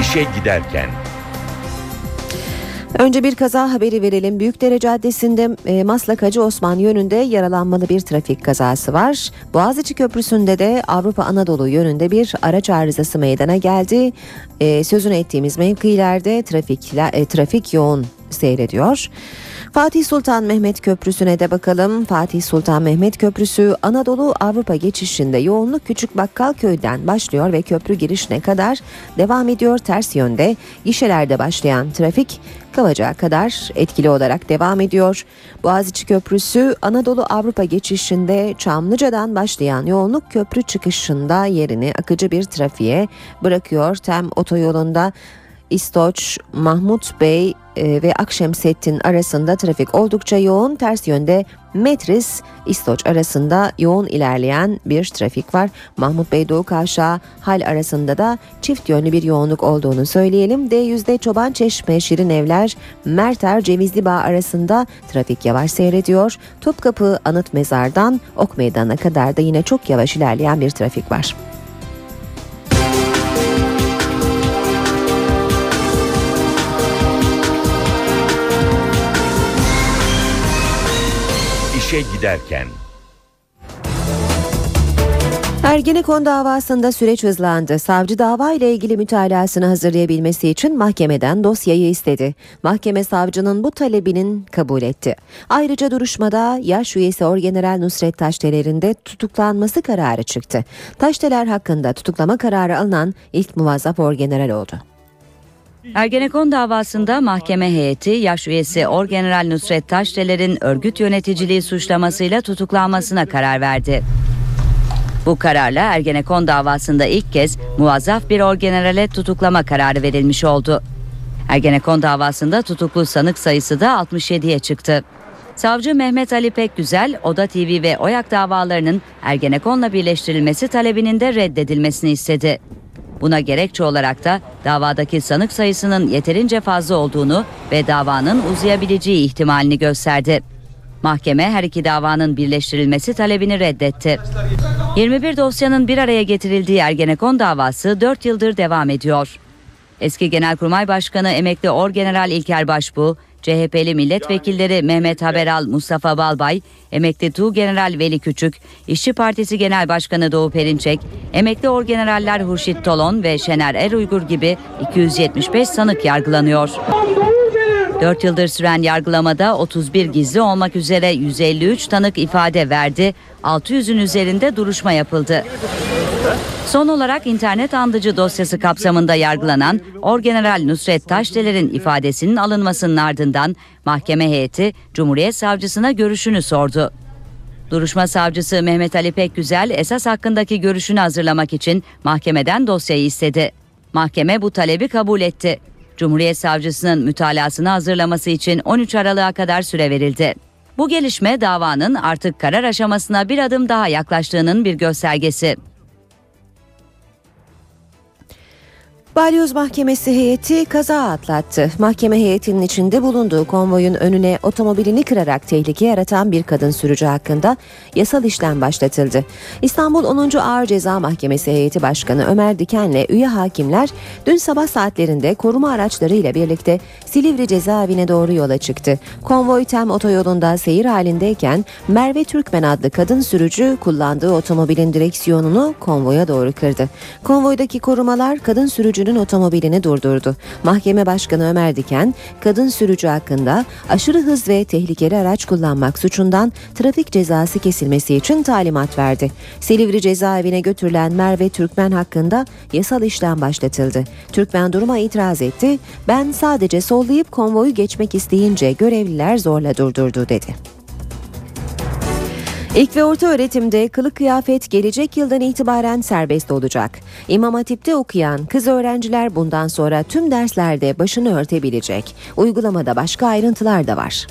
İşe giderken. Önce bir kaza haberi verelim. Büyükdere Caddesi'nde e, Maslak Hacı Osman yönünde yaralanmalı bir trafik kazası var. Boğaziçi Köprüsü'nde de Avrupa Anadolu yönünde bir araç arızası meydana geldi. E, sözünü ettiğimiz mevkilerde trafik, e, trafik yoğun seyrediyor. Fatih Sultan Mehmet Köprüsü'ne de bakalım. Fatih Sultan Mehmet Köprüsü Anadolu Avrupa geçişinde yoğunluk Küçük Bakkal Köy'den başlıyor ve köprü girişine kadar devam ediyor. Ters yönde gişelerde başlayan trafik Kavacığa kadar etkili olarak devam ediyor. Boğaziçi Köprüsü Anadolu Avrupa geçişinde Çamlıca'dan başlayan yoğunluk köprü çıkışında yerini akıcı bir trafiğe bırakıyor. Tem otoyolunda İstoç, Mahmut Bey e, ve Akşemsettin arasında trafik oldukça yoğun. Ters yönde Metris, İstoç arasında yoğun ilerleyen bir trafik var. Mahmut Bey Doğu Kavşağı hal arasında da çift yönlü bir yoğunluk olduğunu söyleyelim. D100'de Çoban Çeşme, Şirin Evler, Merter, Cevizli Bağ arasında trafik yavaş seyrediyor. Topkapı Anıt Mezar'dan Ok Meydanı'na kadar da yine çok yavaş ilerleyen bir trafik var. İşe giderken. Ergenekon davasında süreç hızlandı. Savcı dava ile ilgili mütalasını hazırlayabilmesi için mahkemeden dosyayı istedi. Mahkeme savcının bu talebinin kabul etti. Ayrıca duruşmada yaş üyesi Orgeneral Nusret Taşdeler'in de tutuklanması kararı çıktı. Taşdeler hakkında tutuklama kararı alınan ilk muvazzaf orgeneral oldu. Ergenekon davasında mahkeme heyeti yaş üyesi Orgeneral Nusret Taşdeler'in örgüt yöneticiliği suçlamasıyla tutuklanmasına karar verdi. Bu kararla Ergenekon davasında ilk kez muvazzaf bir orgenerale tutuklama kararı verilmiş oldu. Ergenekon davasında tutuklu sanık sayısı da 67'ye çıktı. Savcı Mehmet Ali Pekgüzel, Oda TV ve Oyak davalarının Ergenekon'la birleştirilmesi talebinin de reddedilmesini istedi. Buna gerekçe olarak da davadaki sanık sayısının yeterince fazla olduğunu ve davanın uzayabileceği ihtimalini gösterdi. Mahkeme her iki davanın birleştirilmesi talebini reddetti. 21 dosyanın bir araya getirildiği Ergenekon davası 4 yıldır devam ediyor. Eski Genelkurmay Başkanı emekli Orgeneral İlker Başbuğ, CHP'li milletvekilleri Mehmet Haberal, Mustafa Balbay, emekli Tuğgeneral Veli Küçük, İşçi Partisi Genel Başkanı Doğu Perinçek, emekli orgeneraller Hurşit Tolon ve Şener Er Uygur gibi 275 sanık yargılanıyor. 4 yıldır süren yargılamada 31 gizli olmak üzere 153 tanık ifade verdi, 600'ün üzerinde duruşma yapıldı. Son olarak internet andıcı dosyası kapsamında yargılanan Orgeneral Nusret Taşdeler'in ifadesinin alınmasının ardından mahkeme heyeti Cumhuriyet Savcısına görüşünü sordu. Duruşma savcısı Mehmet Ali Pekgüzel esas hakkındaki görüşünü hazırlamak için mahkemeden dosyayı istedi. Mahkeme bu talebi kabul etti. Cumhuriyet Savcısının mütalasını hazırlaması için 13 Aralık'a kadar süre verildi. Bu gelişme davanın artık karar aşamasına bir adım daha yaklaştığının bir göstergesi. Balyoz Mahkemesi heyeti kaza atlattı. Mahkeme heyetinin içinde bulunduğu konvoyun önüne otomobilini kırarak tehlike yaratan bir kadın sürücü hakkında yasal işlem başlatıldı. İstanbul 10. Ağır Ceza Mahkemesi heyeti başkanı Ömer Diken'le üye hakimler dün sabah saatlerinde koruma araçları ile birlikte Silivri cezaevine doğru yola çıktı. Konvoy Tem otoyolunda seyir halindeyken Merve Türkmen adlı kadın sürücü kullandığı otomobilin direksiyonunu konvoya doğru kırdı. Konvoydaki korumalar kadın sürücünün otomobilini durdurdu. Mahkeme Başkanı Ömer Diken, kadın sürücü hakkında aşırı hız ve tehlikeli araç kullanmak suçundan trafik cezası kesilmesi için talimat verdi. Silivri cezaevine götürülen Merve Türkmen hakkında yasal işlem başlatıldı. Türkmen duruma itiraz etti. Ben sadece sollayıp konvoyu geçmek isteyince görevliler zorla durdurdu dedi. İlk ve orta öğretimde kılık kıyafet gelecek yıldan itibaren serbest olacak. İmam Hatip'te okuyan kız öğrenciler bundan sonra tüm derslerde başını örtebilecek. Uygulamada başka ayrıntılar da var.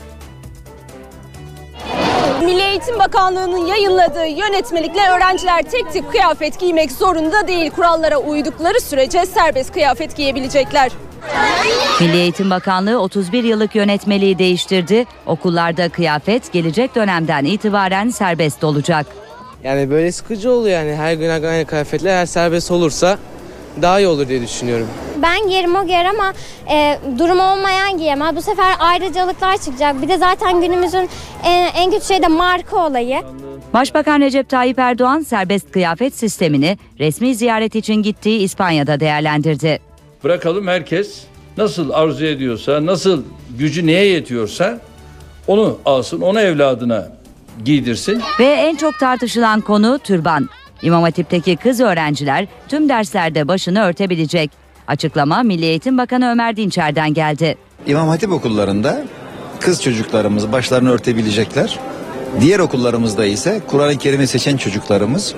Milli Eğitim Bakanlığı'nın yayınladığı yönetmelikle öğrenciler tek tip kıyafet giymek zorunda değil. Kurallara uydukları sürece serbest kıyafet giyebilecekler. Milli Eğitim Bakanlığı 31 yıllık yönetmeliği değiştirdi. Okullarda kıyafet gelecek dönemden itibaren serbest olacak. Yani böyle sıkıcı oluyor yani her gün aynı kıyafetler her serbest olursa daha iyi olur diye düşünüyorum. Ben giyerim o giyer ama e, durumu olmayan giyemez. Bu sefer ayrıcalıklar çıkacak. Bir de zaten günümüzün en, en kötü şey de marka olayı. Başbakan Recep Tayyip Erdoğan serbest kıyafet sistemini resmi ziyaret için gittiği İspanya'da değerlendirdi. Bırakalım herkes nasıl arzu ediyorsa, nasıl gücü neye yetiyorsa onu alsın, onu evladına giydirsin. Ve en çok tartışılan konu türban. İmam Hatip'teki kız öğrenciler tüm derslerde başını örtebilecek. Açıklama Milli Eğitim Bakanı Ömer Dinçer'den geldi. İmam Hatip okullarında kız çocuklarımız başlarını örtebilecekler. Diğer okullarımızda ise Kur'an-ı Kerim'i seçen çocuklarımız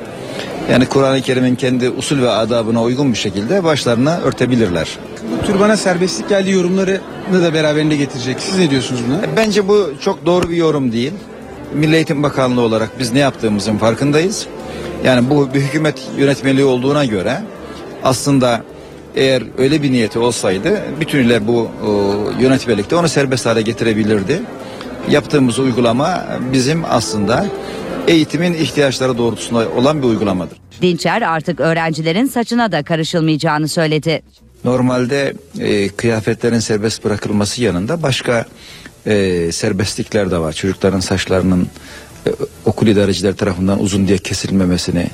yani Kur'an-ı Kerim'in kendi usul ve adabına uygun bir şekilde başlarını örtebilirler. Bu türbana serbestlik geldiği yorumlarını da beraberinde getirecek. Siz ne diyorsunuz buna? Bence bu çok doğru bir yorum değil. Milli Eğitim Bakanlığı olarak biz ne yaptığımızın farkındayız. Yani bu bir hükümet yönetmeliği olduğuna göre aslında eğer öyle bir niyeti olsaydı bütünüyle bu o, yönetmelikte onu serbest hale getirebilirdi. Yaptığımız uygulama bizim aslında eğitimin ihtiyaçları doğrultusunda olan bir uygulamadır. Dinçer artık öğrencilerin saçına da karışılmayacağını söyledi. Normalde e, kıyafetlerin serbest bırakılması yanında başka e, serbestlikler de var. Çocukların saçlarının e, okul idareciler tarafından uzun diye kesilmemesini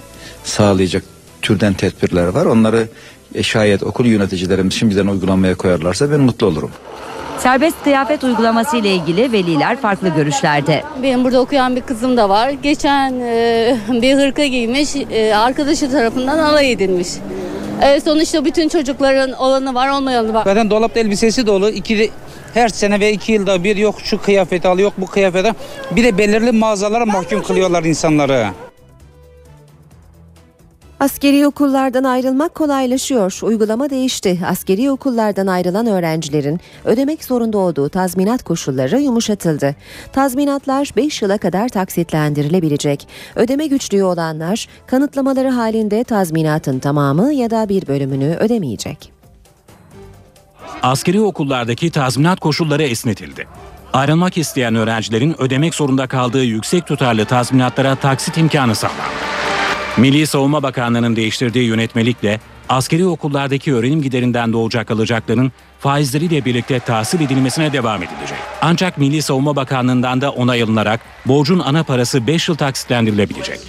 sağlayacak türden tedbirler var. Onları e, şayet okul yöneticilerimiz şimdiden uygulamaya koyarlarsa ben mutlu olurum. Serbest kıyafet uygulaması ile ilgili veliler farklı görüşlerde. Benim burada okuyan bir kızım da var. Geçen e, bir hırka giymiş, e, arkadaşı tarafından alay edilmiş. E, sonuçta bütün çocukların olanı var, olmayanı var. Zaten dolapta elbisesi dolu. İki, her sene ve iki yılda bir yok şu kıyafeti al yok bu kıyafeti. Bir de belirli mağazalara mahkum kılıyorlar insanları. Askeri okullardan ayrılmak kolaylaşıyor. Uygulama değişti. Askeri okullardan ayrılan öğrencilerin ödemek zorunda olduğu tazminat koşulları yumuşatıldı. Tazminatlar 5 yıla kadar taksitlendirilebilecek. Ödeme güçlüğü olanlar kanıtlamaları halinde tazminatın tamamı ya da bir bölümünü ödemeyecek. Askeri okullardaki tazminat koşulları esnetildi. Ayrılmak isteyen öğrencilerin ödemek zorunda kaldığı yüksek tutarlı tazminatlara taksit imkanı sağlandı. Milli Savunma Bakanlığı'nın değiştirdiği yönetmelikle askeri okullardaki öğrenim giderinden doğacak alacakların faizleriyle birlikte tahsil edilmesine devam edilecek. Ancak Milli Savunma Bakanlığı'ndan da onay alınarak borcun ana parası 5 yıl taksitlendirilebilecek.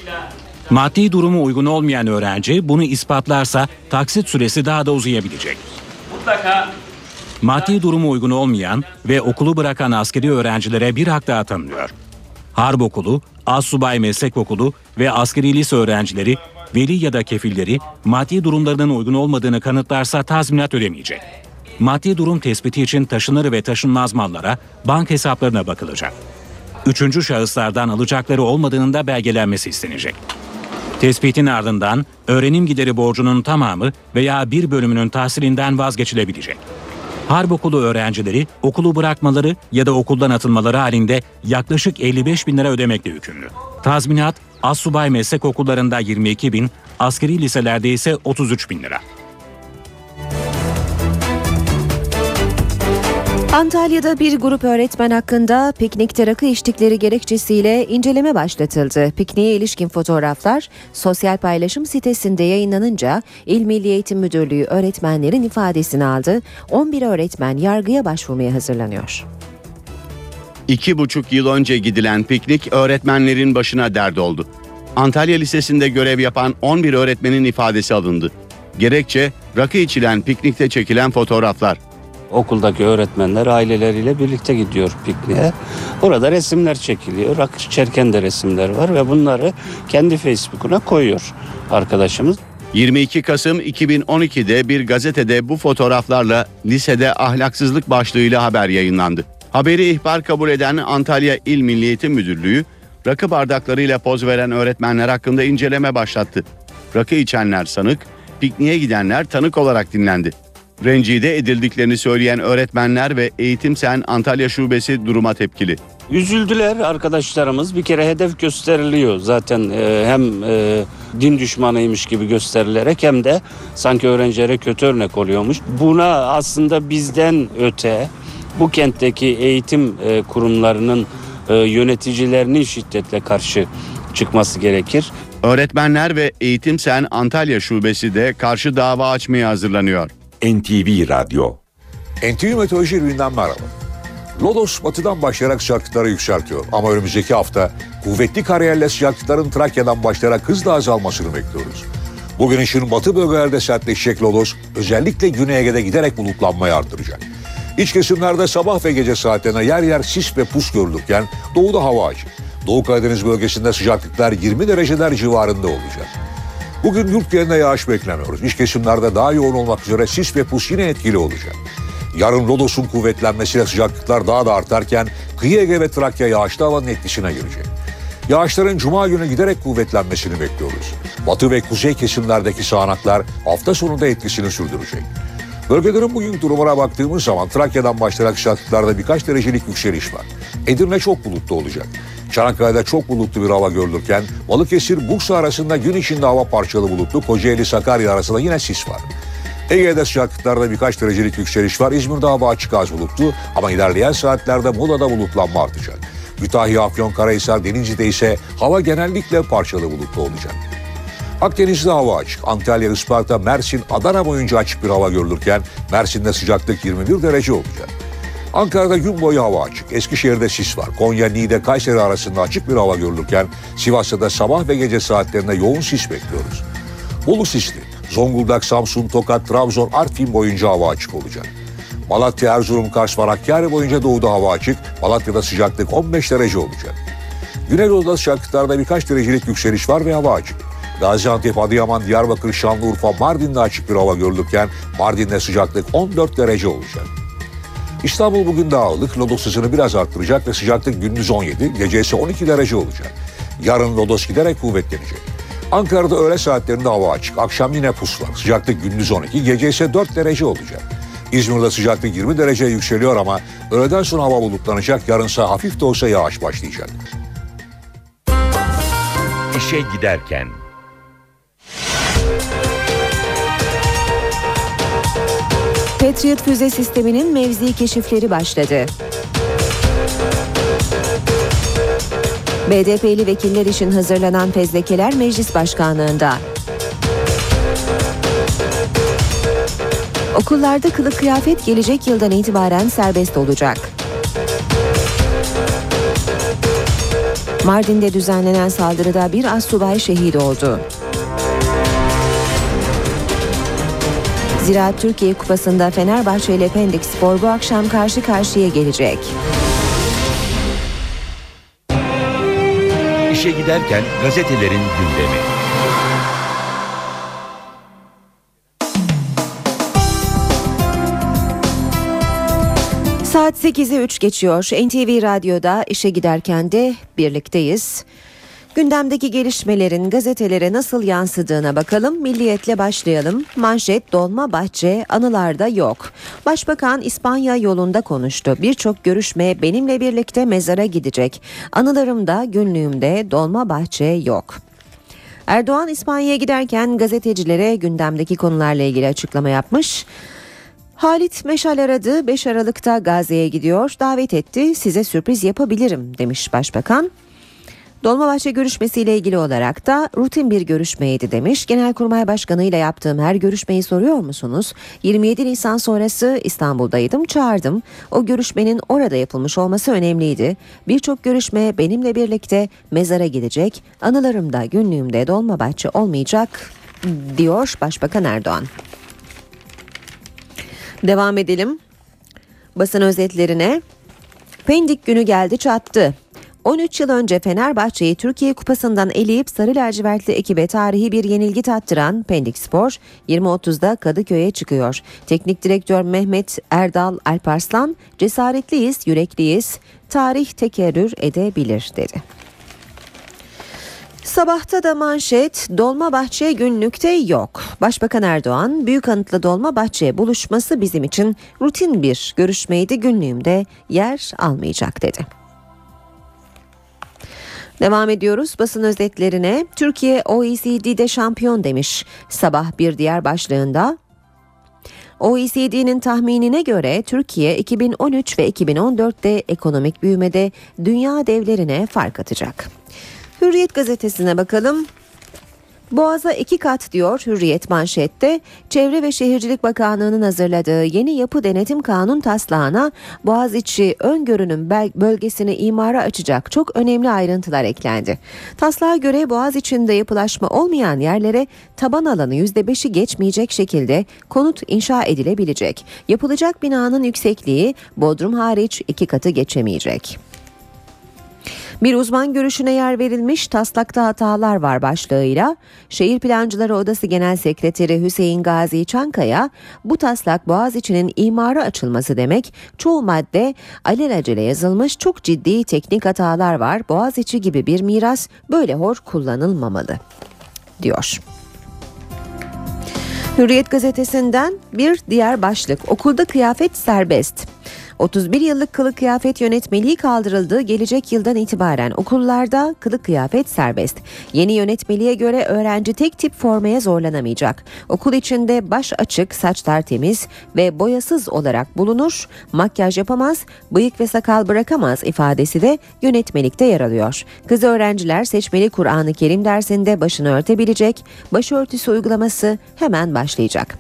Maddi durumu uygun olmayan öğrenci bunu ispatlarsa taksit süresi daha da uzayabilecek. Mutlaka Maddi durumu uygun olmayan ve okulu bırakan askeri öğrencilere bir hak daha tanınıyor. Harp okulu, Assubay Meslek Okulu ve askeri lise öğrencileri veli ya da kefilleri maddi durumlarının uygun olmadığını kanıtlarsa tazminat ödemeyecek. Maddi durum tespiti için taşınır ve taşınmaz mallara, bank hesaplarına bakılacak. Üçüncü şahıslardan alacakları olmadığının da belgelenmesi istenecek. Tespitin ardından öğrenim gideri borcunun tamamı veya bir bölümünün tahsilinden vazgeçilebilecek. Harp okulu öğrencileri okulu bırakmaları ya da okuldan atılmaları halinde yaklaşık 55 bin lira ödemekle yükümlü. Tazminat, Assubay meslek okullarında 22 bin, askeri liselerde ise 33 bin lira. Antalya'da bir grup öğretmen hakkında piknikte rakı içtikleri gerekçesiyle inceleme başlatıldı. Pikniğe ilişkin fotoğraflar sosyal paylaşım sitesinde yayınlanınca İl Milli Eğitim Müdürlüğü öğretmenlerin ifadesini aldı. 11 öğretmen yargıya başvurmaya hazırlanıyor. İki buçuk yıl önce gidilen piknik öğretmenlerin başına dert oldu. Antalya Lisesi'nde görev yapan 11 öğretmenin ifadesi alındı. Gerekçe rakı içilen piknikte çekilen fotoğraflar. Okuldaki öğretmenler aileleriyle birlikte gidiyor pikniğe. Orada resimler çekiliyor. Rakı içerken de resimler var ve bunları kendi Facebook'una koyuyor arkadaşımız. 22 Kasım 2012'de bir gazetede bu fotoğraflarla lisede ahlaksızlık başlığıyla haber yayınlandı. Haberi ihbar kabul eden Antalya İl Milli Eğitim Müdürlüğü rakı bardaklarıyla poz veren öğretmenler hakkında inceleme başlattı. Rakı içenler sanık, pikniğe gidenler tanık olarak dinlendi. Rencide edildiklerini söyleyen öğretmenler ve Eğitim Sen Antalya Şubesi duruma tepkili. Üzüldüler arkadaşlarımız. Bir kere hedef gösteriliyor zaten e, hem e, din düşmanıymış gibi gösterilerek hem de sanki öğrencilere kötü örnek oluyormuş. Buna aslında bizden öte bu kentteki eğitim e, kurumlarının e, yöneticilerinin şiddetle karşı çıkması gerekir. Öğretmenler ve Eğitim Sen Antalya Şubesi de karşı dava açmaya hazırlanıyor. NTV Radyo NTV Meteoroloji Evi'nden merhaba. Lodos batıdan başlayarak sıcaklıkları yükseltiyor. Ama önümüzdeki hafta kuvvetli karayelli sıcaklıkların Trakya'dan başlayarak hızla azalmasını bekliyoruz. Bugün işin batı bölgelerde sertleşecek Lodos özellikle Güney Ege'de giderek bulutlanmayı artıracak. İç kesimlerde sabah ve gece saatlerine yer yer sis ve pus görülürken doğuda hava açık. Doğu Karadeniz bölgesinde sıcaklıklar 20 dereceler civarında olacak. Bugün yurt genelinde yağış beklemiyoruz. İç kesimlerde daha yoğun olmak üzere sis ve pus yine etkili olacak. Yarın Lodos'un kuvvetlenmesiyle sıcaklıklar daha da artarken kıyı Ege ve Trakya yağışlı havanın etkisine girecek. Yağışların cuma günü giderek kuvvetlenmesini bekliyoruz. Batı ve kuzey kesimlerdeki sağanaklar hafta sonunda etkisini sürdürecek. Bölgelerin bugün durumuna baktığımız zaman Trakya'dan başlayarak sıcaklıklarda birkaç derecelik yükseliş var. Edirne çok bulutlu olacak. Çanakkale'de çok bulutlu bir hava görülürken Balıkesir, Bursa arasında gün içinde hava parçalı bulutlu, Kocaeli, Sakarya arasında yine sis var. Ege'de sıcaklıklarda birkaç derecelik yükseliş var. İzmir'de hava açık az bulutlu ama ilerleyen saatlerde Muğla'da bulutlanma artacak. Kütahya, Afyon, Karahisar, Denizli'de ise hava genellikle parçalı bulutlu olacak. Akdeniz'de hava açık. Antalya, Isparta, Mersin, Adana boyunca açık bir hava görülürken Mersin'de sıcaklık 21 derece olacak. Ankara'da gün boyu hava açık. Eskişehir'de sis var. Konya, Niğde, Kayseri arasında açık bir hava görülürken Sivas'ta da sabah ve gece saatlerinde yoğun sis bekliyoruz. Bolu sisli. Zonguldak, Samsun, Tokat, Trabzon, Artvin boyunca hava açık olacak. Malatya, Erzurum, Kars ve boyunca doğuda hava açık. Malatya'da sıcaklık 15 derece olacak. Güneydoğu'da sıcaklıklarda birkaç derecelik yükseliş var ve hava açık. Gaziantep, Adıyaman, Diyarbakır, Şanlıurfa, Mardin'de açık bir hava görülürken Mardin'de sıcaklık 14 derece olacak. İstanbul bugün daha ılık, lodos hızını biraz arttıracak ve sıcaklık gündüz 17, gece ise 12 derece olacak. Yarın lodos giderek kuvvetlenecek. Ankara'da öğle saatlerinde hava açık, akşam yine pus var. Sıcaklık gündüz 12, gece ise 4 derece olacak. İzmir'de sıcaklık 20 dereceye yükseliyor ama öğleden sonra hava bulutlanacak, yarınsa hafif de olsa yağış başlayacak. İşe giderken Patriot füze sisteminin mevzi keşifleri başladı. BDP'li vekiller için hazırlanan fezlekeler meclis başkanlığında. Okullarda kılık kıyafet gelecek yıldan itibaren serbest olacak. Mardin'de düzenlenen saldırıda bir assubay şehit oldu. Ziraat Türkiye Kupası'nda Fenerbahçe ile Pendik Spor bu akşam karşı karşıya gelecek. İşe giderken gazetelerin gündemi. Saat 8'e 3 geçiyor. NTV Radyo'da işe giderken de birlikteyiz. Gündemdeki gelişmelerin gazetelere nasıl yansıdığına bakalım. Milliyetle başlayalım. Manşet Dolma Bahçe anılarda yok. Başbakan İspanya yolunda konuştu. Birçok görüşme benimle birlikte mezara gidecek. Anılarımda, günlüğümde Dolma Bahçe yok. Erdoğan İspanya'ya giderken gazetecilere gündemdeki konularla ilgili açıklama yapmış. Halit Meşal aradı 5 Aralık'ta Gazze'ye gidiyor davet etti size sürpriz yapabilirim demiş başbakan. Dolmabahçe görüşmesiyle ilgili olarak da rutin bir görüşmeydi demiş. Genelkurmay Başkanı ile yaptığım her görüşmeyi soruyor musunuz? 27 Nisan sonrası İstanbul'daydım, çağırdım. O görüşmenin orada yapılmış olması önemliydi. Birçok görüşme benimle birlikte mezara gidecek. Anılarımda, günlüğümde Dolmabahçe olmayacak diyor Başbakan Erdoğan. Devam edelim. Basın özetlerine. Pendik günü geldi çattı. 13 yıl önce Fenerbahçe'yi Türkiye Kupası'ndan eleyip Sarı Lacivertli ekibe tarihi bir yenilgi tattıran Pendik Spor 20.30'da Kadıköy'e çıkıyor. Teknik direktör Mehmet Erdal Alparslan cesaretliyiz, yürekliyiz, tarih tekerrür edebilir dedi. Sabahta da manşet Dolmabahçe günlükte yok. Başbakan Erdoğan Büyük Anıtlı Dolmabahçe buluşması bizim için rutin bir görüşmeydi günlüğümde yer almayacak dedi. Devam ediyoruz basın özetlerine. Türkiye OECD'de şampiyon demiş. Sabah bir diğer başlığında OECD'nin tahminine göre Türkiye 2013 ve 2014'te ekonomik büyümede dünya devlerine fark atacak. Hürriyet gazetesine bakalım. Boğaza iki kat diyor Hürriyet manşette. Çevre ve Şehircilik Bakanlığı'nın hazırladığı yeni yapı denetim kanun taslağına Boğaziçi öngörünün bölgesini imara açacak çok önemli ayrıntılar eklendi. Taslağa göre Boğaziçi'nde yapılaşma olmayan yerlere taban alanı %5'i geçmeyecek şekilde konut inşa edilebilecek. Yapılacak binanın yüksekliği Bodrum hariç iki katı geçemeyecek. Bir uzman görüşüne yer verilmiş taslakta hatalar var başlığıyla. Şehir Plancıları Odası Genel Sekreteri Hüseyin Gazi Çankaya bu taslak Boğaziçi'nin imara açılması demek. Çoğu madde alelacele yazılmış çok ciddi teknik hatalar var. Boğaziçi gibi bir miras böyle hor kullanılmamalı. diyor. Hürriyet gazetesinden bir diğer başlık. Okulda kıyafet serbest. 31 yıllık kılık kıyafet yönetmeliği kaldırıldı. Gelecek yıldan itibaren okullarda kılık kıyafet serbest. Yeni yönetmeliğe göre öğrenci tek tip formaya zorlanamayacak. Okul içinde baş açık, saçlar temiz ve boyasız olarak bulunur. Makyaj yapamaz, bıyık ve sakal bırakamaz ifadesi de yönetmelikte yer alıyor. Kız öğrenciler seçmeli Kur'an-ı Kerim dersinde başını örtebilecek. Başörtüsü uygulaması hemen başlayacak.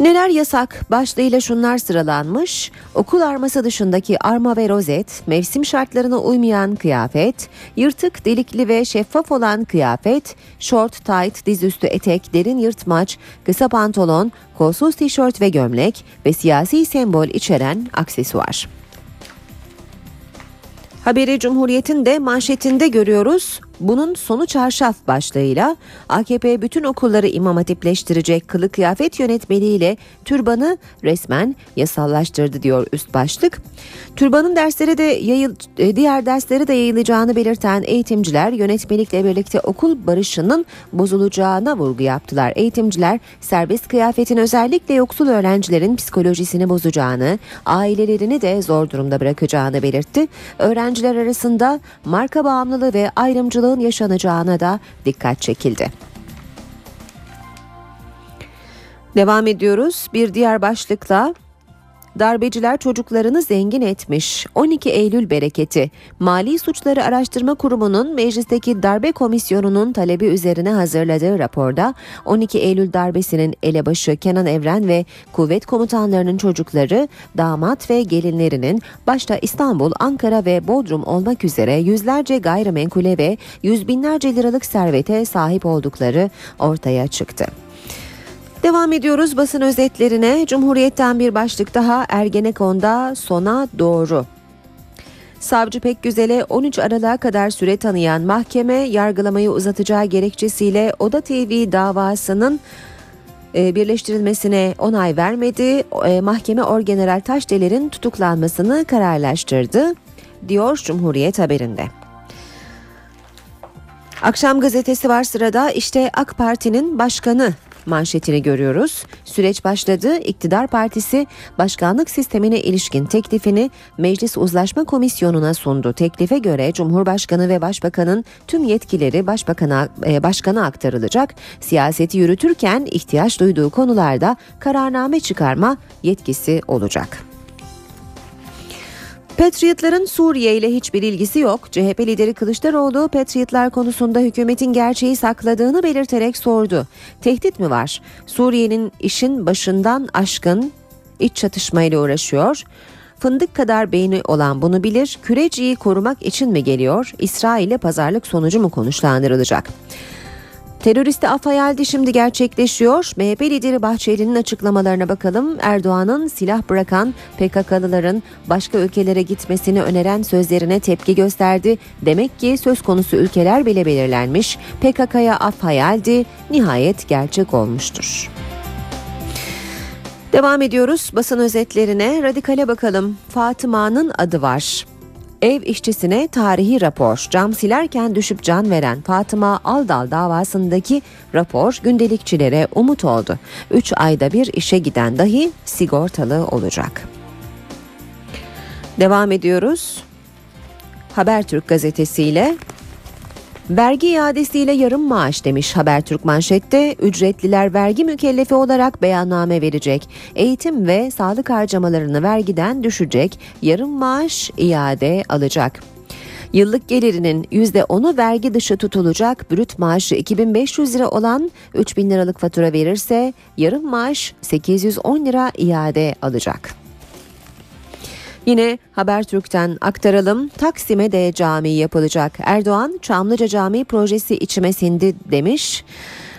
Neler yasak başlığıyla şunlar sıralanmış. Okul arması dışındaki arma ve rozet, mevsim şartlarına uymayan kıyafet, yırtık, delikli ve şeffaf olan kıyafet, short, tight, dizüstü etek, derin yırtmaç, kısa pantolon, kolsuz tişört ve gömlek ve siyasi sembol içeren aksesuar. Haberi Cumhuriyet'in de manşetinde görüyoruz. Bunun sonu çarşaf başlığıyla AKP bütün okulları imam hatipleştirecek kılık kıyafet yönetmeliğiyle türbanı resmen yasallaştırdı diyor üst başlık. Türbanın dersleri de yayıl, e, diğer derslere de yayılacağını belirten eğitimciler yönetmelikle birlikte okul barışının bozulacağına vurgu yaptılar. Eğitimciler serbest kıyafetin özellikle yoksul öğrencilerin psikolojisini bozacağını, ailelerini de zor durumda bırakacağını belirtti. Öğrenciler arasında marka bağımlılığı ve ayrımcılığı ayrımcılığın yaşanacağına da dikkat çekildi. Devam ediyoruz bir diğer başlıkla Darbeciler çocuklarını zengin etmiş. 12 Eylül bereketi. Mali Suçları Araştırma Kurumu'nun meclisteki darbe komisyonunun talebi üzerine hazırladığı raporda 12 Eylül darbesinin elebaşı Kenan Evren ve kuvvet komutanlarının çocukları, damat ve gelinlerinin başta İstanbul, Ankara ve Bodrum olmak üzere yüzlerce gayrimenkule ve yüz binlerce liralık servete sahip oldukları ortaya çıktı. Devam ediyoruz basın özetlerine. Cumhuriyet'ten bir başlık daha Ergenekon'da sona doğru. Savcı Pekgüzel'e 13 Aralık'a kadar süre tanıyan mahkeme yargılamayı uzatacağı gerekçesiyle Oda TV davasının e, birleştirilmesine onay vermedi. E, Mahkeme Orgeneral Taşdeler'in tutuklanmasını kararlaştırdı, diyor Cumhuriyet haberinde. Akşam gazetesi var sırada işte AK Parti'nin başkanı manşetini görüyoruz. Süreç başladı. İktidar Partisi başkanlık sistemine ilişkin teklifini Meclis Uzlaşma Komisyonu'na sundu. Teklife göre Cumhurbaşkanı ve Başbakanın tüm yetkileri Başbakan'a e, başkana aktarılacak. Siyaseti yürütürken ihtiyaç duyduğu konularda kararname çıkarma yetkisi olacak. Patriotların Suriye ile hiçbir ilgisi yok. CHP lideri Kılıçdaroğlu Patriotlar konusunda hükümetin gerçeği sakladığını belirterek sordu. Tehdit mi var? Suriye'nin işin başından aşkın iç çatışmayla uğraşıyor. Fındık kadar beyni olan bunu bilir. Küreciyi korumak için mi geliyor? İsrail'e pazarlık sonucu mu konuşlandırılacak? Teröristi af şimdi gerçekleşiyor. MHP lideri Bahçeli'nin açıklamalarına bakalım. Erdoğan'ın silah bırakan PKK'lıların başka ülkelere gitmesini öneren sözlerine tepki gösterdi. Demek ki söz konusu ülkeler bile belirlenmiş. PKK'ya af nihayet gerçek olmuştur. Devam ediyoruz basın özetlerine. Radikale bakalım. Fatıma'nın adı var. Ev işçisine tarihi rapor. Cam silerken düşüp can veren Fatıma Aldal davasındaki rapor gündelikçilere umut oldu. 3 ayda bir işe giden dahi sigortalı olacak. Devam ediyoruz. Habertürk gazetesiyle Vergi iadesiyle yarım maaş demiş Habertürk manşette. Ücretliler vergi mükellefi olarak beyanname verecek. Eğitim ve sağlık harcamalarını vergiden düşecek. Yarım maaş iade alacak. Yıllık gelirinin %10'u vergi dışı tutulacak. Brüt maaşı 2500 lira olan 3000 liralık fatura verirse yarım maaş 810 lira iade alacak. Yine Habertürk'ten aktaralım. Taksim'e de cami yapılacak. Erdoğan Çamlıca Camii projesi içime sindi demiş.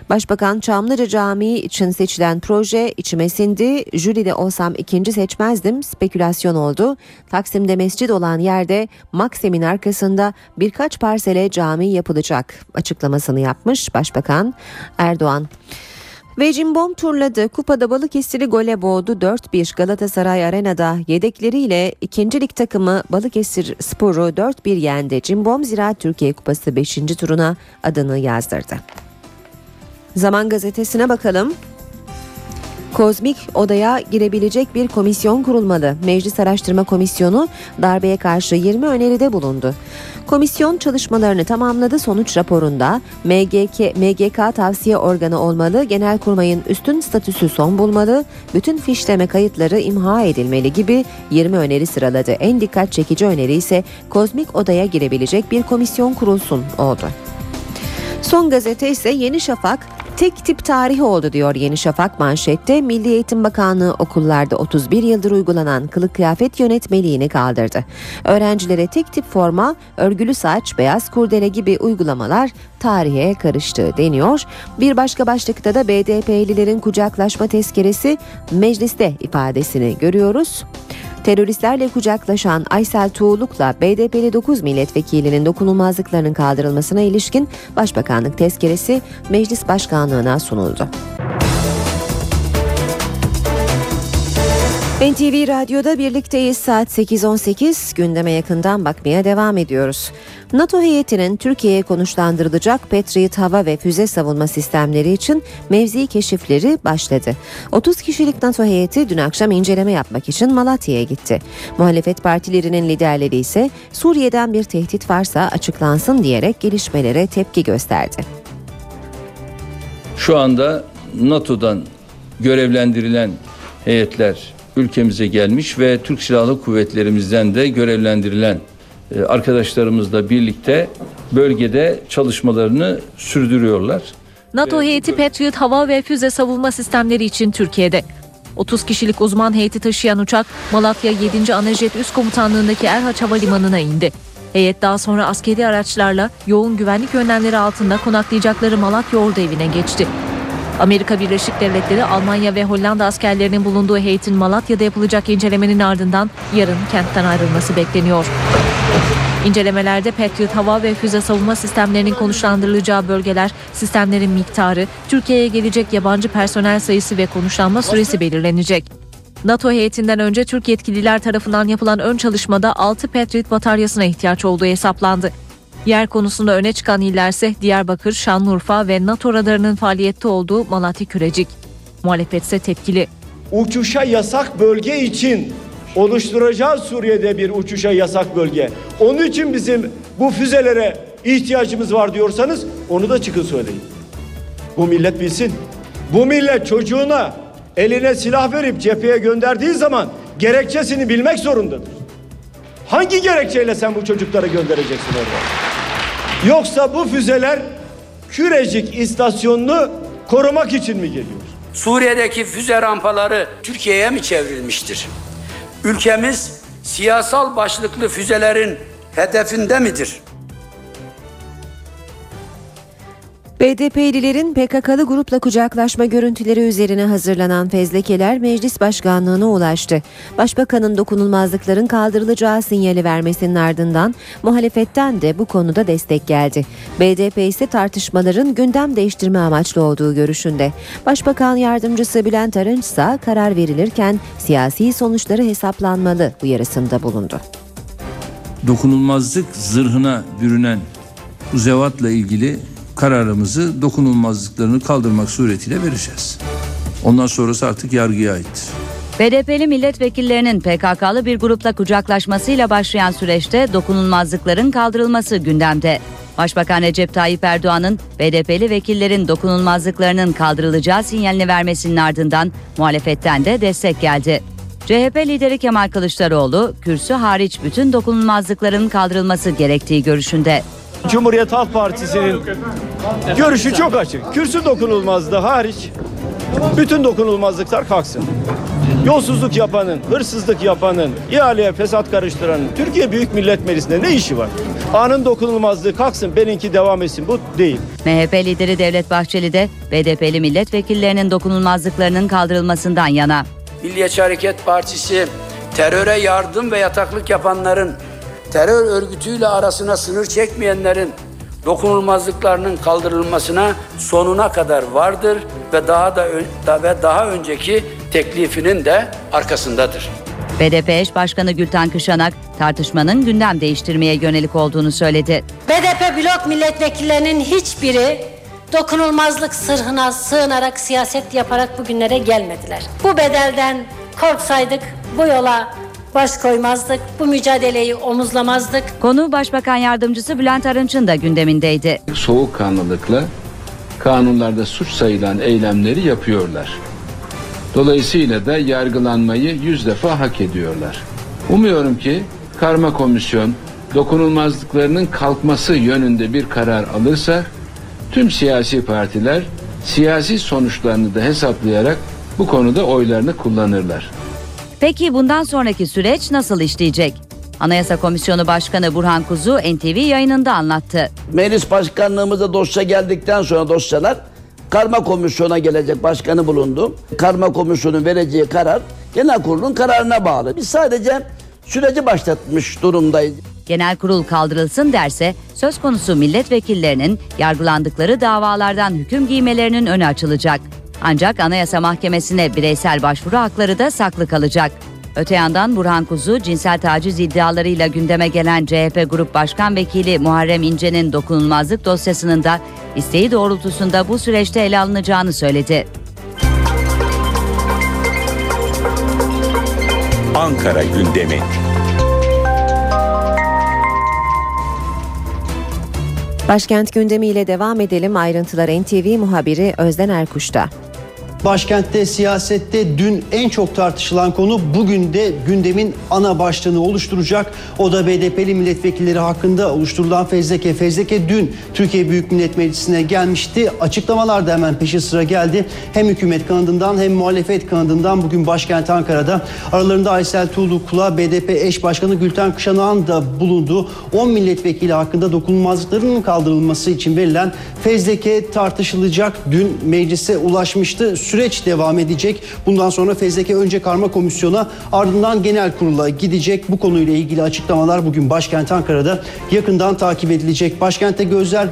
Başbakan Çamlıca Camii için seçilen proje içime sindi. Jüride olsam ikinci seçmezdim. Spekülasyon oldu. Taksim'de mescid olan yerde Maksim'in arkasında birkaç parsele cami yapılacak açıklamasını yapmış Başbakan Erdoğan. Ve cimbom turladı. Kupada Balıkesir'i gole boğdu 4-1 Galatasaray Arena'da yedekleriyle ikincilik takımı Balıkesir Sporu 4-1 yendi. Cimbom Ziraat Türkiye Kupası 5. turuna adını yazdırdı. Zaman gazetesine bakalım. Kozmik odaya girebilecek bir komisyon kurulmalı. Meclis Araştırma Komisyonu darbeye karşı 20 öneride bulundu. Komisyon çalışmalarını tamamladı. Sonuç raporunda MGK, MGK tavsiye organı olmalı, Genelkurmay'ın üstün statüsü son bulmalı, bütün fişleme kayıtları imha edilmeli gibi 20 öneri sıraladı. En dikkat çekici öneri ise kozmik odaya girebilecek bir komisyon kurulsun oldu. Son gazete ise Yeni Şafak Tek tip tarihi oldu diyor Yeni Şafak manşette. Milli Eğitim Bakanlığı okullarda 31 yıldır uygulanan kılık kıyafet yönetmeliğini kaldırdı. Öğrencilere tek tip forma, örgülü saç, beyaz kurdele gibi uygulamalar tarihe karıştı deniyor. Bir başka başlıkta da BDP'lilerin kucaklaşma tezkeresi mecliste ifadesini görüyoruz. Teröristlerle kucaklaşan Aysel Tuğluk'la BDP'li 9 milletvekilinin dokunulmazlıklarının kaldırılmasına ilişkin Başbakanlık tezkeresi Meclis Başkanlığı'na sunuldu. NTV Radyo'da birlikteyiz saat 8.18 gündeme yakından bakmaya devam ediyoruz. NATO heyetinin Türkiye'ye konuşlandırılacak Patriot hava ve füze savunma sistemleri için mevzi keşifleri başladı. 30 kişilik NATO heyeti dün akşam inceleme yapmak için Malatya'ya gitti. Muhalefet partilerinin liderleri ise Suriye'den bir tehdit varsa açıklansın diyerek gelişmelere tepki gösterdi. Şu anda NATO'dan görevlendirilen heyetler ülkemize gelmiş ve Türk Silahlı Kuvvetlerimizden de görevlendirilen e, arkadaşlarımızla birlikte bölgede çalışmalarını sürdürüyorlar. NATO heyeti Patriot hava ve füze savunma sistemleri için Türkiye'de. 30 kişilik uzman heyeti taşıyan uçak Malatya 7. Anajet Üst Komutanlığı'ndaki Erhaç Havalimanı'na indi. Heyet daha sonra askeri araçlarla yoğun güvenlik önlemleri altında konaklayacakları Malatya Ordu evine geçti. Amerika Birleşik Devletleri, Almanya ve Hollanda askerlerinin bulunduğu heyetin Malatya'da yapılacak incelemenin ardından yarın kentten ayrılması bekleniyor. İncelemelerde Patriot hava ve füze savunma sistemlerinin konuşlandırılacağı bölgeler, sistemlerin miktarı, Türkiye'ye gelecek yabancı personel sayısı ve konuşlanma süresi belirlenecek. NATO heyetinden önce Türk yetkililer tarafından yapılan ön çalışmada 6 Patriot bataryasına ihtiyaç olduğu hesaplandı. Yer konusunda öne çıkan illerse Diyarbakır, Şanlıurfa ve NATO radarının faaliyette olduğu Malatya Kürecik. Muhalefet ise tepkili. Uçuşa yasak bölge için oluşturacağız Suriye'de bir uçuşa yasak bölge. Onun için bizim bu füzelere ihtiyacımız var diyorsanız onu da çıkın söyleyin. Bu millet bilsin. Bu millet çocuğuna eline silah verip cepheye gönderdiği zaman gerekçesini bilmek zorundadır. Hangi gerekçeyle sen bu çocukları göndereceksin orada? Yoksa bu füzeler Kürecik istasyonunu korumak için mi geliyor? Suriye'deki füze rampaları Türkiye'ye mi çevrilmiştir? Ülkemiz siyasal başlıklı füzelerin hedefinde midir? BDP'lilerin PKK'lı grupla kucaklaşma görüntüleri üzerine hazırlanan fezlekeler meclis başkanlığına ulaştı. Başbakanın dokunulmazlıkların kaldırılacağı sinyali vermesinin ardından muhalefetten de bu konuda destek geldi. BDP ise tartışmaların gündem değiştirme amaçlı olduğu görüşünde. Başbakan yardımcısı Bülent Arınç ise karar verilirken siyasi sonuçları hesaplanmalı uyarısında bulundu. Dokunulmazlık zırhına bürünen bu zevatla ilgili kararımızı dokunulmazlıklarını kaldırmak suretiyle vereceğiz. Ondan sonrası artık yargıya aittir. BDP'li milletvekillerinin PKK'lı bir grupla kucaklaşmasıyla başlayan süreçte dokunulmazlıkların kaldırılması gündemde. Başbakan Recep Tayyip Erdoğan'ın BDP'li vekillerin dokunulmazlıklarının kaldırılacağı sinyalini vermesinin ardından muhalefetten de destek geldi. CHP lideri Kemal Kılıçdaroğlu, kürsü hariç bütün dokunulmazlıkların kaldırılması gerektiği görüşünde. Cumhuriyet Halk Partisi'nin görüşü çok açık. Kürsü dokunulmazlığı hariç bütün dokunulmazlıklar kalksın. Yolsuzluk yapanın, hırsızlık yapanın, ihaleye fesat karıştıranın Türkiye Büyük Millet Meclisi'nde ne işi var? Anın dokunulmazlığı kalksın, benimki devam etsin. Bu değil. MHP lideri Devlet Bahçeli de BDP'li milletvekillerinin dokunulmazlıklarının kaldırılmasından yana. Milliyetçi Hareket Partisi teröre yardım ve yataklık yapanların terör örgütüyle arasına sınır çekmeyenlerin dokunulmazlıklarının kaldırılmasına sonuna kadar vardır ve daha da, ve daha önceki teklifinin de arkasındadır. BDP eş başkanı Gülten Kışanak tartışmanın gündem değiştirmeye yönelik olduğunu söyledi. BDP blok milletvekillerinin hiçbiri dokunulmazlık sırhına sığınarak siyaset yaparak bugünlere gelmediler. Bu bedelden korksaydık bu yola baş koymazdık, bu mücadeleyi omuzlamazdık. Konu Başbakan Yardımcısı Bülent Arınç'ın da gündemindeydi. Soğukkanlılıkla kanunlarda suç sayılan eylemleri yapıyorlar. Dolayısıyla da yargılanmayı yüz defa hak ediyorlar. Umuyorum ki karma komisyon dokunulmazlıklarının kalkması yönünde bir karar alırsa tüm siyasi partiler siyasi sonuçlarını da hesaplayarak bu konuda oylarını kullanırlar. Peki bundan sonraki süreç nasıl işleyecek? Anayasa Komisyonu Başkanı Burhan Kuzu NTV yayınında anlattı. Meclis başkanlığımıza dosya geldikten sonra dosyalar karma komisyona gelecek başkanı bulundu. Karma komisyonun vereceği karar genel kurulun kararına bağlı. Biz sadece süreci başlatmış durumdayız. Genel kurul kaldırılsın derse söz konusu milletvekillerinin yargılandıkları davalardan hüküm giymelerinin önü açılacak. Ancak Anayasa Mahkemesi'ne bireysel başvuru hakları da saklı kalacak. Öte yandan Burhan Kuzu cinsel taciz iddialarıyla gündeme gelen CHP Grup Başkan Vekili Muharrem İnce'nin dokunulmazlık dosyasının da isteği doğrultusunda bu süreçte ele alınacağını söyledi. Ankara gündemi. Başkent gündemiyle devam edelim. Ayrıntılar NTV muhabiri Özden Erkuş'ta. Başkentte siyasette dün en çok tartışılan konu bugün de gündemin ana başlığını oluşturacak. O da BDP'li milletvekilleri hakkında oluşturulan fezleke. Fezleke dün Türkiye Büyük Millet Meclisi'ne gelmişti. Açıklamalar da hemen peşi sıra geldi. Hem hükümet kanadından hem muhalefet kanadından bugün başkent Ankara'da aralarında Aysel Tuğlu Kula, BDP eş başkanı Gülten Kışanağ'ın da bulunduğu 10 milletvekili hakkında dokunulmazlıkların kaldırılması için verilen fezleke tartışılacak. Dün meclise ulaşmıştı. Süreç devam edecek. Bundan sonra fezleke önce karma komisyona ardından genel kurula gidecek. Bu konuyla ilgili açıklamalar bugün başkent Ankara'da yakından takip edilecek. Başkentte gözler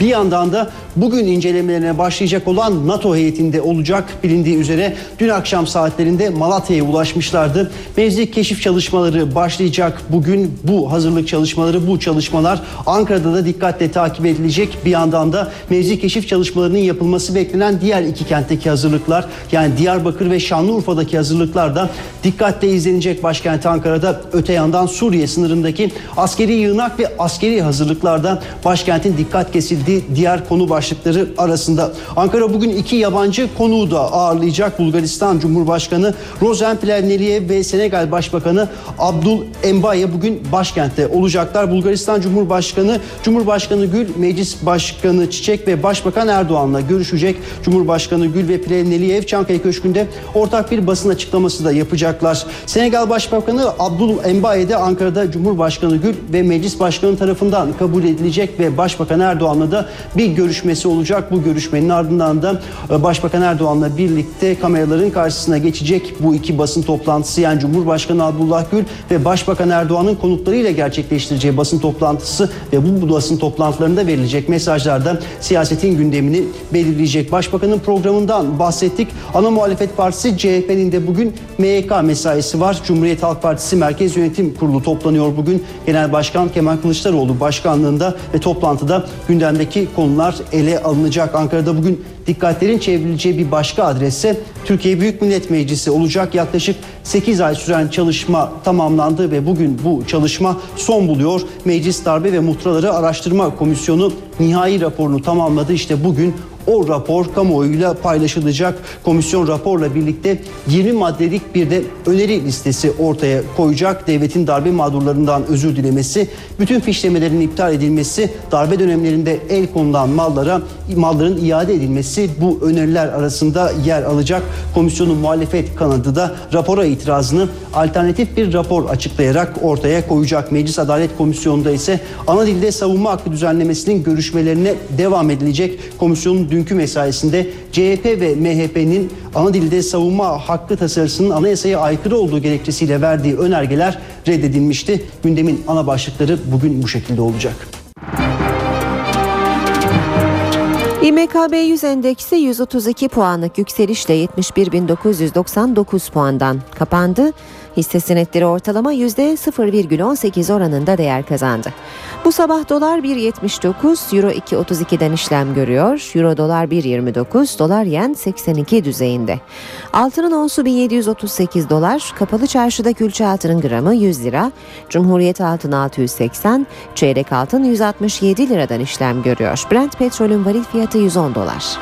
bir yandan da bugün incelemelerine başlayacak olan NATO heyetinde olacak. Bilindiği üzere dün akşam saatlerinde Malatya'ya ulaşmışlardı. Mevzi keşif çalışmaları başlayacak. Bugün bu hazırlık çalışmaları, bu çalışmalar Ankara'da da dikkatle takip edilecek. Bir yandan da mevzi keşif çalışmalarının yapılması beklenen diğer iki kentteki hazırlıklar yani Diyarbakır ve Şanlıurfa'daki hazırlıklar da dikkatle izlenecek başkent Ankara'da. Öte yandan Suriye sınırındaki askeri yığınak ve askeri hazırlıklarda başkentin dikkat kesildiği diğer konu başlıkları arasında. Ankara bugün iki yabancı konuğu da ağırlayacak. Bulgaristan Cumhurbaşkanı Rozen Plevneliye ve Senegal Başbakanı Abdul Embaye bugün başkentte olacaklar. Bulgaristan Cumhurbaşkanı Cumhurbaşkanı Gül, Meclis Başkanı Çiçek ve Başbakan Erdoğan'la görüşecek. Cumhurbaşkanı Gül ve Plevneliyev Çankaya Köşkü'nde ortak bir basın açıklaması da yapacaklar. Senegal Başbakanı Abdul Embaye de Ankara'da Cumhurbaşkanı Gül ve Meclis Başkanı tarafından kabul edilecek ve Başbakan Erdoğan'la da bir görüşmesi olacak. Bu görüşmenin ardından da e, Başbakan Erdoğan'la birlikte kameraların karşısına geçecek bu iki basın toplantısı yani Cumhurbaşkanı Abdullah Gül ve Başbakan Erdoğan'ın konuklarıyla gerçekleştireceği basın toplantısı ve bu basın toplantılarında verilecek mesajlarda siyasetin gündemini belirleyecek. Başbakanın programından bahsettik. Ana muhalefet partisi CHP'nin de bugün MYK mesaisi var. Cumhuriyet Halk Partisi Merkez Yönetim Kurulu toplanıyor bugün. Genel Başkan Kemal Kılıçdaroğlu başkanlığında ve toplantıda gündemdeki konular ele alınacak. Ankara'da bugün dikkatlerin çevrileceği bir başka adresse Türkiye Büyük Millet Meclisi olacak. Yaklaşık 8 ay süren çalışma tamamlandı ve bugün bu çalışma son buluyor. Meclis Darbe ve Muhtıraları Araştırma Komisyonu nihai raporunu tamamladı. İşte bugün o rapor kamuoyuyla paylaşılacak. Komisyon raporla birlikte 20 maddelik bir de öneri listesi ortaya koyacak. Devletin darbe mağdurlarından özür dilemesi, bütün fişlemelerin iptal edilmesi, darbe dönemlerinde el konulan mallara malların iade edilmesi bu öneriler arasında yer alacak. Komisyonun muhalefet kanadı da rapora itirazını alternatif bir rapor açıklayarak ortaya koyacak. Meclis Adalet Komisyonu'nda ise ana dilde savunma hakkı düzenlemesinin görüşmelerine devam edilecek. Komisyonun dünkü mesaisinde CHP ve MHP'nin ana dilde savunma hakkı tasarısının anayasaya aykırı olduğu gerekçesiyle verdiği önergeler reddedilmişti. Gündemin ana başlıkları bugün bu şekilde olacak. İMKB 100 endeksi 132 puanlık yükselişle 71.999 puandan kapandı. Hisse senetleri ortalama %0,18 oranında değer kazandı. Bu sabah dolar 1.79, euro 2.32'den işlem görüyor. Euro dolar 1.29, dolar yen 82 düzeyinde. Altının onsu 1738 dolar, kapalı çarşıda külçe altının gramı 100 lira, Cumhuriyet altın 680, çeyrek altın 167 liradan işlem görüyor. Brent petrolün varil fiyatı 110 dolar.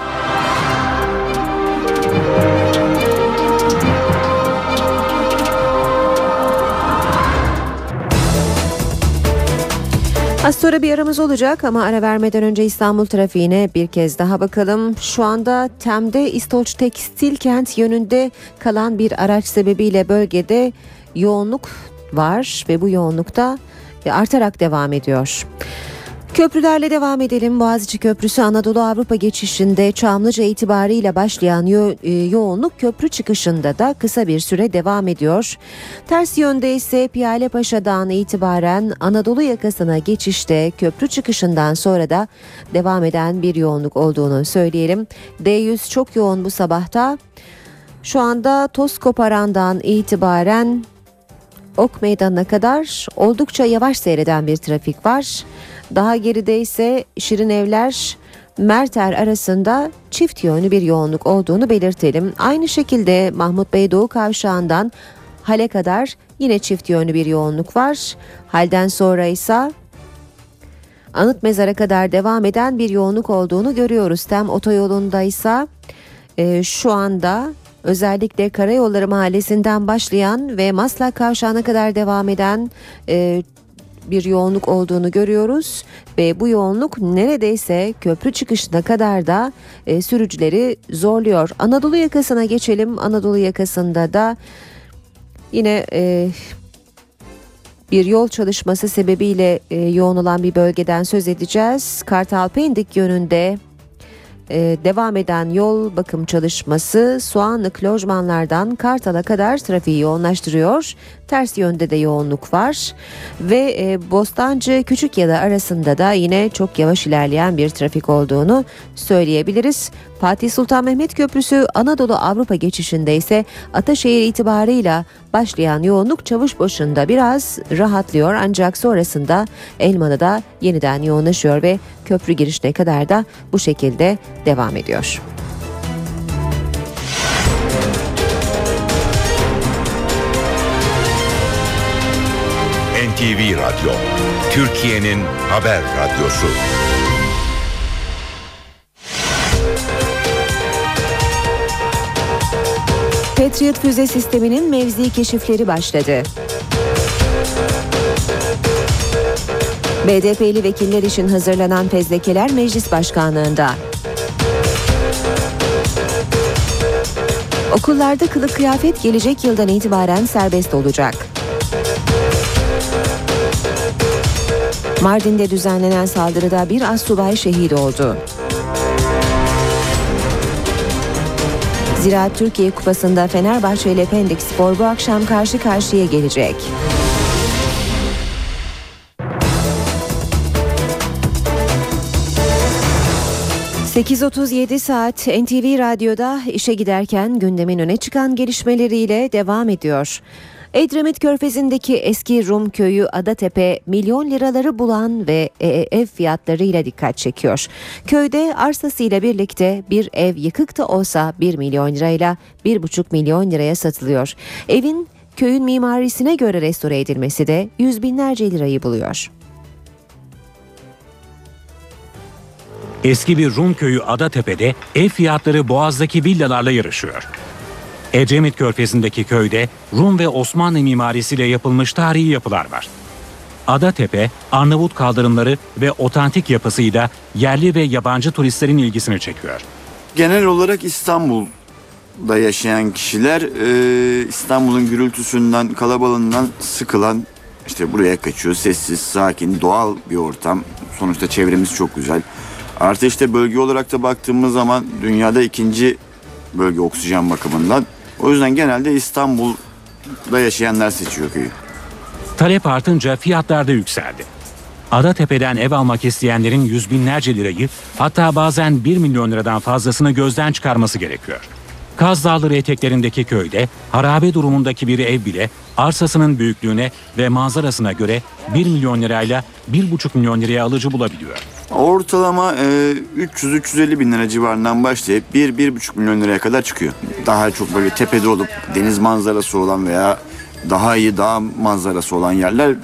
Az sonra bir aramız olacak ama ara vermeden önce İstanbul trafiğine bir kez daha bakalım. Şu anda Tem'de İstoç Tekstil Kent yönünde kalan bir araç sebebiyle bölgede yoğunluk var ve bu yoğunlukta artarak devam ediyor. Köprülerle devam edelim. Boğaziçi Köprüsü Anadolu Avrupa geçişinde Çamlıca itibariyle başlayan yo- e, yoğunluk köprü çıkışında da kısa bir süre devam ediyor. Ters yönde ise Piyale Paşa'dan itibaren Anadolu yakasına geçişte köprü çıkışından sonra da devam eden bir yoğunluk olduğunu söyleyelim. D100 çok yoğun bu sabahta. Şu anda Toskoparan'dan itibaren Ok Meydanı'na kadar oldukça yavaş seyreden bir trafik var. Daha geride ise Şirin Evler Merter arasında çift yönlü bir yoğunluk olduğunu belirtelim. Aynı şekilde Mahmut Bey Doğu Kavşağı'ndan Hale kadar yine çift yönlü bir yoğunluk var. Halden sonra ise Anıt Mezar'a kadar devam eden bir yoğunluk olduğunu görüyoruz. Tem otoyolunda ise e, şu anda özellikle Karayolları Mahallesi'nden başlayan ve Maslak Kavşağı'na kadar devam eden e, bir yoğunluk olduğunu görüyoruz ve bu yoğunluk neredeyse köprü çıkışına kadar da e, sürücüleri zorluyor. Anadolu yakasına geçelim. Anadolu yakasında da yine e, bir yol çalışması sebebiyle e, yoğun olan bir bölgeden söz edeceğiz. Kartal Pendik yönünde e, devam eden yol bakım çalışması Soğanlık lojmanlardan Kartal'a kadar trafiği yoğunlaştırıyor. Ters yönde de yoğunluk var ve e, Bostancı Küçükyada arasında da yine çok yavaş ilerleyen bir trafik olduğunu söyleyebiliriz. Fatih Sultan Mehmet Köprüsü Anadolu Avrupa geçişinde ise Ataşehir itibarıyla başlayan yoğunluk Çavuşbaşı'nda biraz rahatlıyor ancak sonrasında Elmalı'da yeniden yoğunlaşıyor ve köprü girişine kadar da bu şekilde devam ediyor. NTV Radyo, Türkiye'nin haber radyosu. Patriot füze sisteminin mevzi keşifleri başladı. BDP'li vekiller için hazırlanan fezlekeler meclis başkanlığında. Okullarda kılık kıyafet gelecek yıldan itibaren serbest olacak. Mardin'de düzenlenen saldırıda bir assubay şehit oldu. Ziraat Türkiye Kupası'nda Fenerbahçe ile Pendik Spor bu akşam karşı karşıya gelecek. ...8.37 saat NTV Radyo'da işe giderken gündemin öne çıkan gelişmeleriyle devam ediyor. Edremit Körfezi'ndeki eski Rum köyü Adatepe milyon liraları bulan ve e, ev fiyatlarıyla dikkat çekiyor. Köyde arsasıyla birlikte bir ev yıkık da olsa 1 milyon lirayla 1,5 milyon liraya satılıyor. Evin köyün mimarisine göre restore edilmesi de yüz binlerce lirayı buluyor. Eski bir Rum köyü Adatepe'de ev fiyatları Boğaz'daki villalarla yarışıyor. Ecemit Körfezi'ndeki köyde Rum ve Osmanlı mimarisiyle yapılmış tarihi yapılar var. Adatepe, Arnavut kaldırımları ve otantik yapısıyla yerli ve yabancı turistlerin ilgisini çekiyor. Genel olarak İstanbul'da yaşayan kişiler e, İstanbul'un gürültüsünden, kalabalığından sıkılan işte buraya kaçıyor. Sessiz, sakin, doğal bir ortam. Sonuçta çevremiz çok güzel. Artı işte bölge olarak da baktığımız zaman dünyada ikinci bölge oksijen bakımından. O yüzden genelde İstanbul'da yaşayanlar seçiyor köyü. Talep artınca fiyatlar da yükseldi. Adatepe'den ev almak isteyenlerin yüz binlerce lirayı hatta bazen 1 milyon liradan fazlasını gözden çıkarması gerekiyor. Kaz Dağları eteklerindeki köyde harabe durumundaki bir ev bile arsasının büyüklüğüne ve manzarasına göre 1 milyon lirayla 1,5 milyon liraya alıcı bulabiliyor. Ortalama e, 300-350 bin lira civarından başlayıp 1-1,5 milyon liraya kadar çıkıyor. Daha çok böyle tepede olup deniz manzarası olan veya daha iyi dağ manzarası olan yerler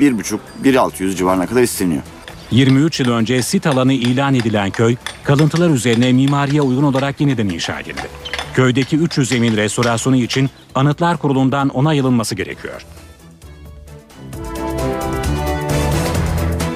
1,5-1,600 civarına kadar isteniyor. 23 yıl önce sit alanı ilan edilen köy, kalıntılar üzerine mimariye uygun olarak yeniden inşa edildi. Köydeki 300 evin restorasyonu için Anıtlar Kurulu'ndan onay alınması gerekiyor.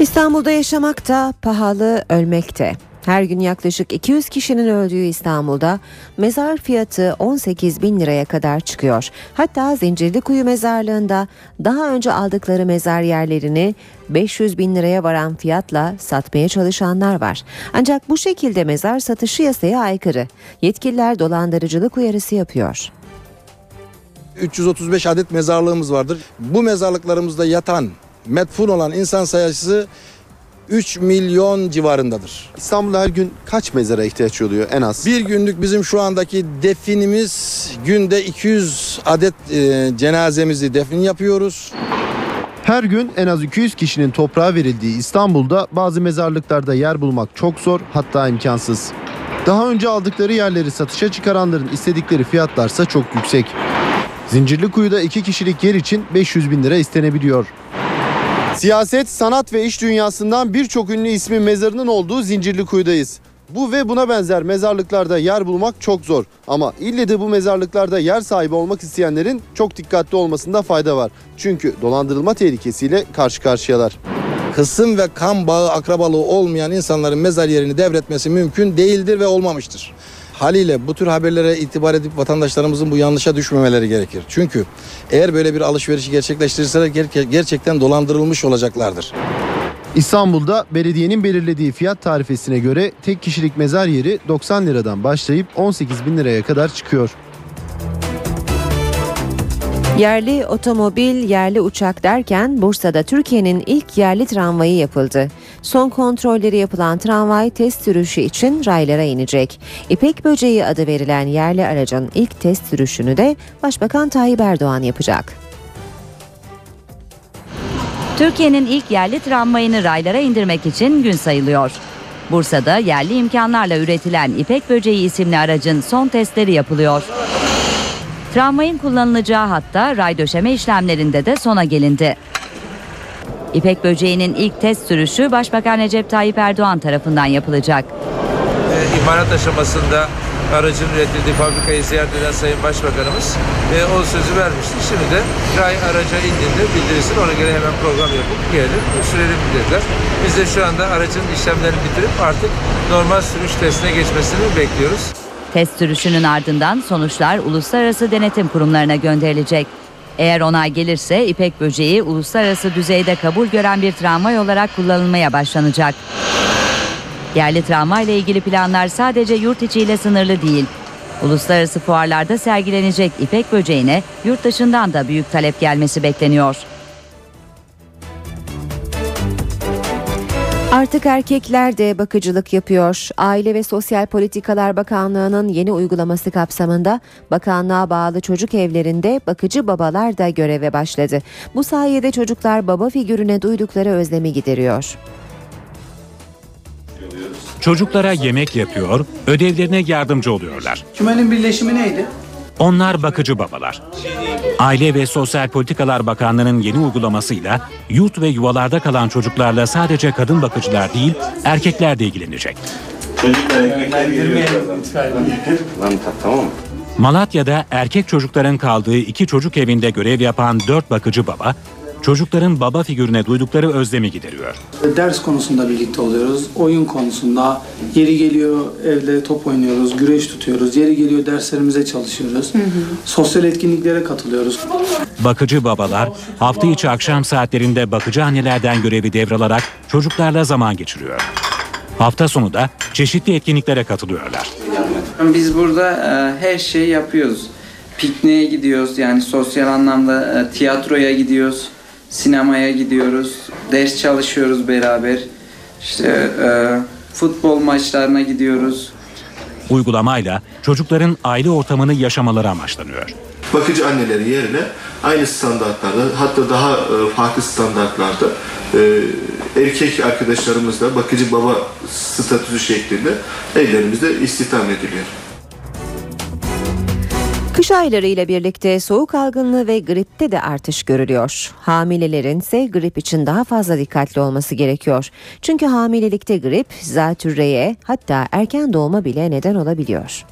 İstanbul'da yaşamak da pahalı ölmek de. Her gün yaklaşık 200 kişinin öldüğü İstanbul'da mezar fiyatı 18 bin liraya kadar çıkıyor. Hatta Zincirlikuyu mezarlığında daha önce aldıkları mezar yerlerini 500 bin liraya varan fiyatla satmaya çalışanlar var. Ancak bu şekilde mezar satışı yasaya aykırı. Yetkililer dolandırıcılık uyarısı yapıyor. 335 adet mezarlığımız vardır. Bu mezarlıklarımızda yatan, metfun olan insan sayısı 3 milyon civarındadır. İstanbul'da her gün kaç mezara ihtiyaç oluyor en az? Bir günlük bizim şu andaki definimiz günde 200 adet e, cenazemizi defin yapıyoruz. Her gün en az 200 kişinin toprağa verildiği İstanbul'da bazı mezarlıklarda yer bulmak çok zor hatta imkansız. Daha önce aldıkları yerleri satışa çıkaranların istedikleri fiyatlarsa çok yüksek. Zincirlikuyu'da iki kişilik yer için 500 bin lira istenebiliyor. Siyaset, sanat ve iş dünyasından birçok ünlü ismin mezarının olduğu Zincirlikuyu'dayız. Bu ve buna benzer mezarlıklarda yer bulmak çok zor. Ama ille de bu mezarlıklarda yer sahibi olmak isteyenlerin çok dikkatli olmasında fayda var. Çünkü dolandırılma tehlikesiyle karşı karşıyalar. Kısım ve kan bağı akrabalığı olmayan insanların mezar yerini devretmesi mümkün değildir ve olmamıştır. Haliyle bu tür haberlere itibar edip vatandaşlarımızın bu yanlışa düşmemeleri gerekir. Çünkü eğer böyle bir alışverişi gerçekleştirirseler ger- gerçekten dolandırılmış olacaklardır. İstanbul'da belediyenin belirlediği fiyat tarifesine göre tek kişilik mezar yeri 90 liradan başlayıp 18 bin liraya kadar çıkıyor. Yerli otomobil, yerli uçak derken Bursa'da Türkiye'nin ilk yerli tramvayı yapıldı. Son kontrolleri yapılan tramvay test sürüşü için raylara inecek. İpek Böceği adı verilen yerli aracın ilk test sürüşünü de Başbakan Tayyip Erdoğan yapacak. Türkiye'nin ilk yerli tramvayını raylara indirmek için gün sayılıyor. Bursa'da yerli imkanlarla üretilen İpek Böceği isimli aracın son testleri yapılıyor. Tramvayın kullanılacağı hatta ray döşeme işlemlerinde de sona gelindi. İpek Böceği'nin ilk test sürüşü Başbakan Recep Tayyip Erdoğan tarafından yapılacak. e, imalat aşamasında aracın üretildiği fabrikayı ziyaret eden Sayın Başbakanımız e, o sözü vermişti. Şimdi de ray araca indiğinde bildirilsin ona göre hemen program yapıp gelelim sürelim dediler. Biz de şu anda aracın işlemlerini bitirip artık normal sürüş testine geçmesini bekliyoruz. Test sürüşünün ardından sonuçlar uluslararası denetim kurumlarına gönderilecek. Eğer onay gelirse İpek Böceği uluslararası düzeyde kabul gören bir tramvay olarak kullanılmaya başlanacak. Yerli tramvay ile ilgili planlar sadece yurt içiyle sınırlı değil. Uluslararası fuarlarda sergilenecek İpek Böceği'ne yurt dışından da büyük talep gelmesi bekleniyor. Artık erkekler de bakıcılık yapıyor. Aile ve Sosyal Politikalar Bakanlığı'nın yeni uygulaması kapsamında bakanlığa bağlı çocuk evlerinde bakıcı babalar da göreve başladı. Bu sayede çocuklar baba figürüne duydukları özlemi gideriyor. Çocuklara yemek yapıyor, ödevlerine yardımcı oluyorlar. Kümenin birleşimi neydi? Onlar bakıcı babalar. Aile ve Sosyal Politikalar Bakanlığı'nın yeni uygulamasıyla yurt ve yuvalarda kalan çocuklarla sadece kadın bakıcılar değil, erkekler de ilgilenecek. Malatya'da erkek çocukların kaldığı iki çocuk evinde görev yapan dört bakıcı baba, çocukların baba figürüne duydukları özlemi gideriyor. Ders konusunda birlikte oluyoruz. Oyun konusunda yeri geliyor evde top oynuyoruz, güreş tutuyoruz. Yeri geliyor derslerimize çalışıyoruz. Sosyal etkinliklere katılıyoruz. Bakıcı babalar hafta içi akşam saatlerinde bakıcı annelerden görevi devralarak çocuklarla zaman geçiriyor. Hafta sonu da çeşitli etkinliklere katılıyorlar. Biz burada e, her şeyi yapıyoruz. Pikniğe gidiyoruz yani sosyal anlamda e, tiyatroya gidiyoruz, sinemaya gidiyoruz, ders çalışıyoruz beraber. İşte e, futbol maçlarına gidiyoruz. Uygulamayla çocukların aile ortamını yaşamaları amaçlanıyor. bakıcı anneleri yerine aynı standartlarda hatta daha e, farklı standartlarda e, erkek arkadaşlarımızla bakıcı baba statüsü şeklinde evlerimizde istihdam ediliyor. Kış ayları ile birlikte soğuk algınlığı ve gripte de artış görülüyor. Hamilelerin ise grip için daha fazla dikkatli olması gerekiyor. Çünkü hamilelikte grip zatürreye hatta erken doğuma bile neden olabiliyor.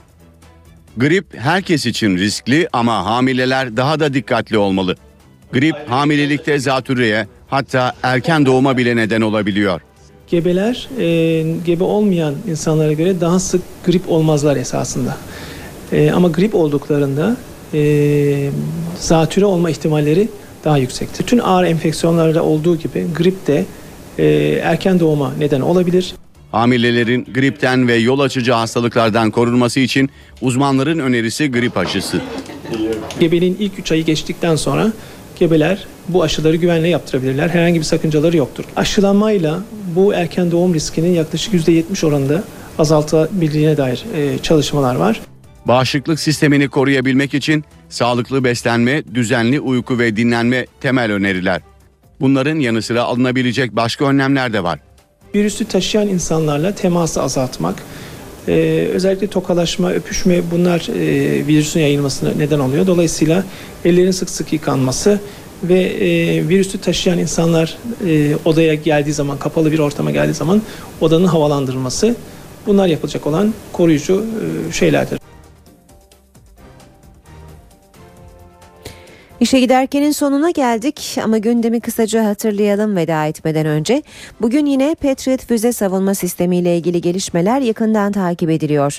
Grip herkes için riskli ama hamileler daha da dikkatli olmalı. Grip hamilelikte zatürreye hatta erken doğuma bile neden olabiliyor. Gebeler e, gebe olmayan insanlara göre daha sık grip olmazlar esasında. E, ama grip olduklarında e, zatüre olma ihtimalleri daha yüksektir. Tüm ağır enfeksiyonlarda olduğu gibi grip de e, erken doğuma neden olabilir. Hamilelerin gripten ve yol açıcı hastalıklardan korunması için uzmanların önerisi grip aşısı. Gebeliğin ilk 3 ayı geçtikten sonra gebeler bu aşıları güvenle yaptırabilirler. Herhangi bir sakıncaları yoktur. Aşılanmayla bu erken doğum riskinin yaklaşık %70 oranında azaltabildiğine dair çalışmalar var. Bağışıklık sistemini koruyabilmek için sağlıklı beslenme, düzenli uyku ve dinlenme temel öneriler. Bunların yanı sıra alınabilecek başka önlemler de var. Virüsü taşıyan insanlarla teması azaltmak, e, özellikle tokalaşma, öpüşme bunlar e, virüsün yayılmasına neden oluyor. Dolayısıyla ellerin sık sık yıkanması ve e, virüsü taşıyan insanlar e, odaya geldiği zaman, kapalı bir ortama geldiği zaman odanın havalandırılması Bunlar yapılacak olan koruyucu e, şeylerdir. İşe giderkenin sonuna geldik ama gündemi kısaca hatırlayalım veda etmeden önce. Bugün yine Patriot füze savunma sistemiyle ilgili gelişmeler yakından takip ediliyor.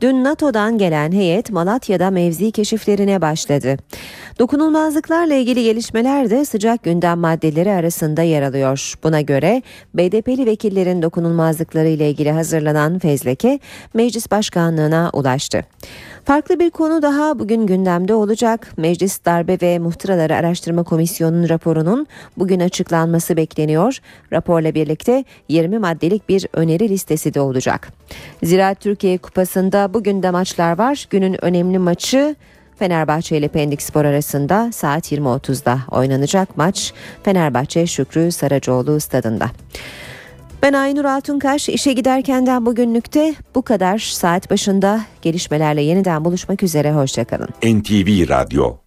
Dün NATO'dan gelen heyet Malatya'da mevzi keşiflerine başladı. Dokunulmazlıklarla ilgili gelişmeler de sıcak gündem maddeleri arasında yer alıyor. Buna göre BDP'li vekillerin dokunulmazlıkları ile ilgili hazırlanan fezleke meclis başkanlığına ulaştı. Farklı bir konu daha bugün gündemde olacak. Meclis Darbe ve Muhtıraları Araştırma Komisyonu'nun raporunun bugün açıklanması bekleniyor. Raporla birlikte 20 maddelik bir öneri listesi de olacak. Ziraat Türkiye Kupası'nda bugün de maçlar var. Günün önemli maçı Fenerbahçe ile Pendik Spor arasında saat 20.30'da oynanacak maç Fenerbahçe Şükrü Saracoğlu stadında. Ben Aynur Altunkaş. İşe giderkenden bugünlükte bu kadar. Saat başında gelişmelerle yeniden buluşmak üzere. Hoşçakalın. NTV Radyo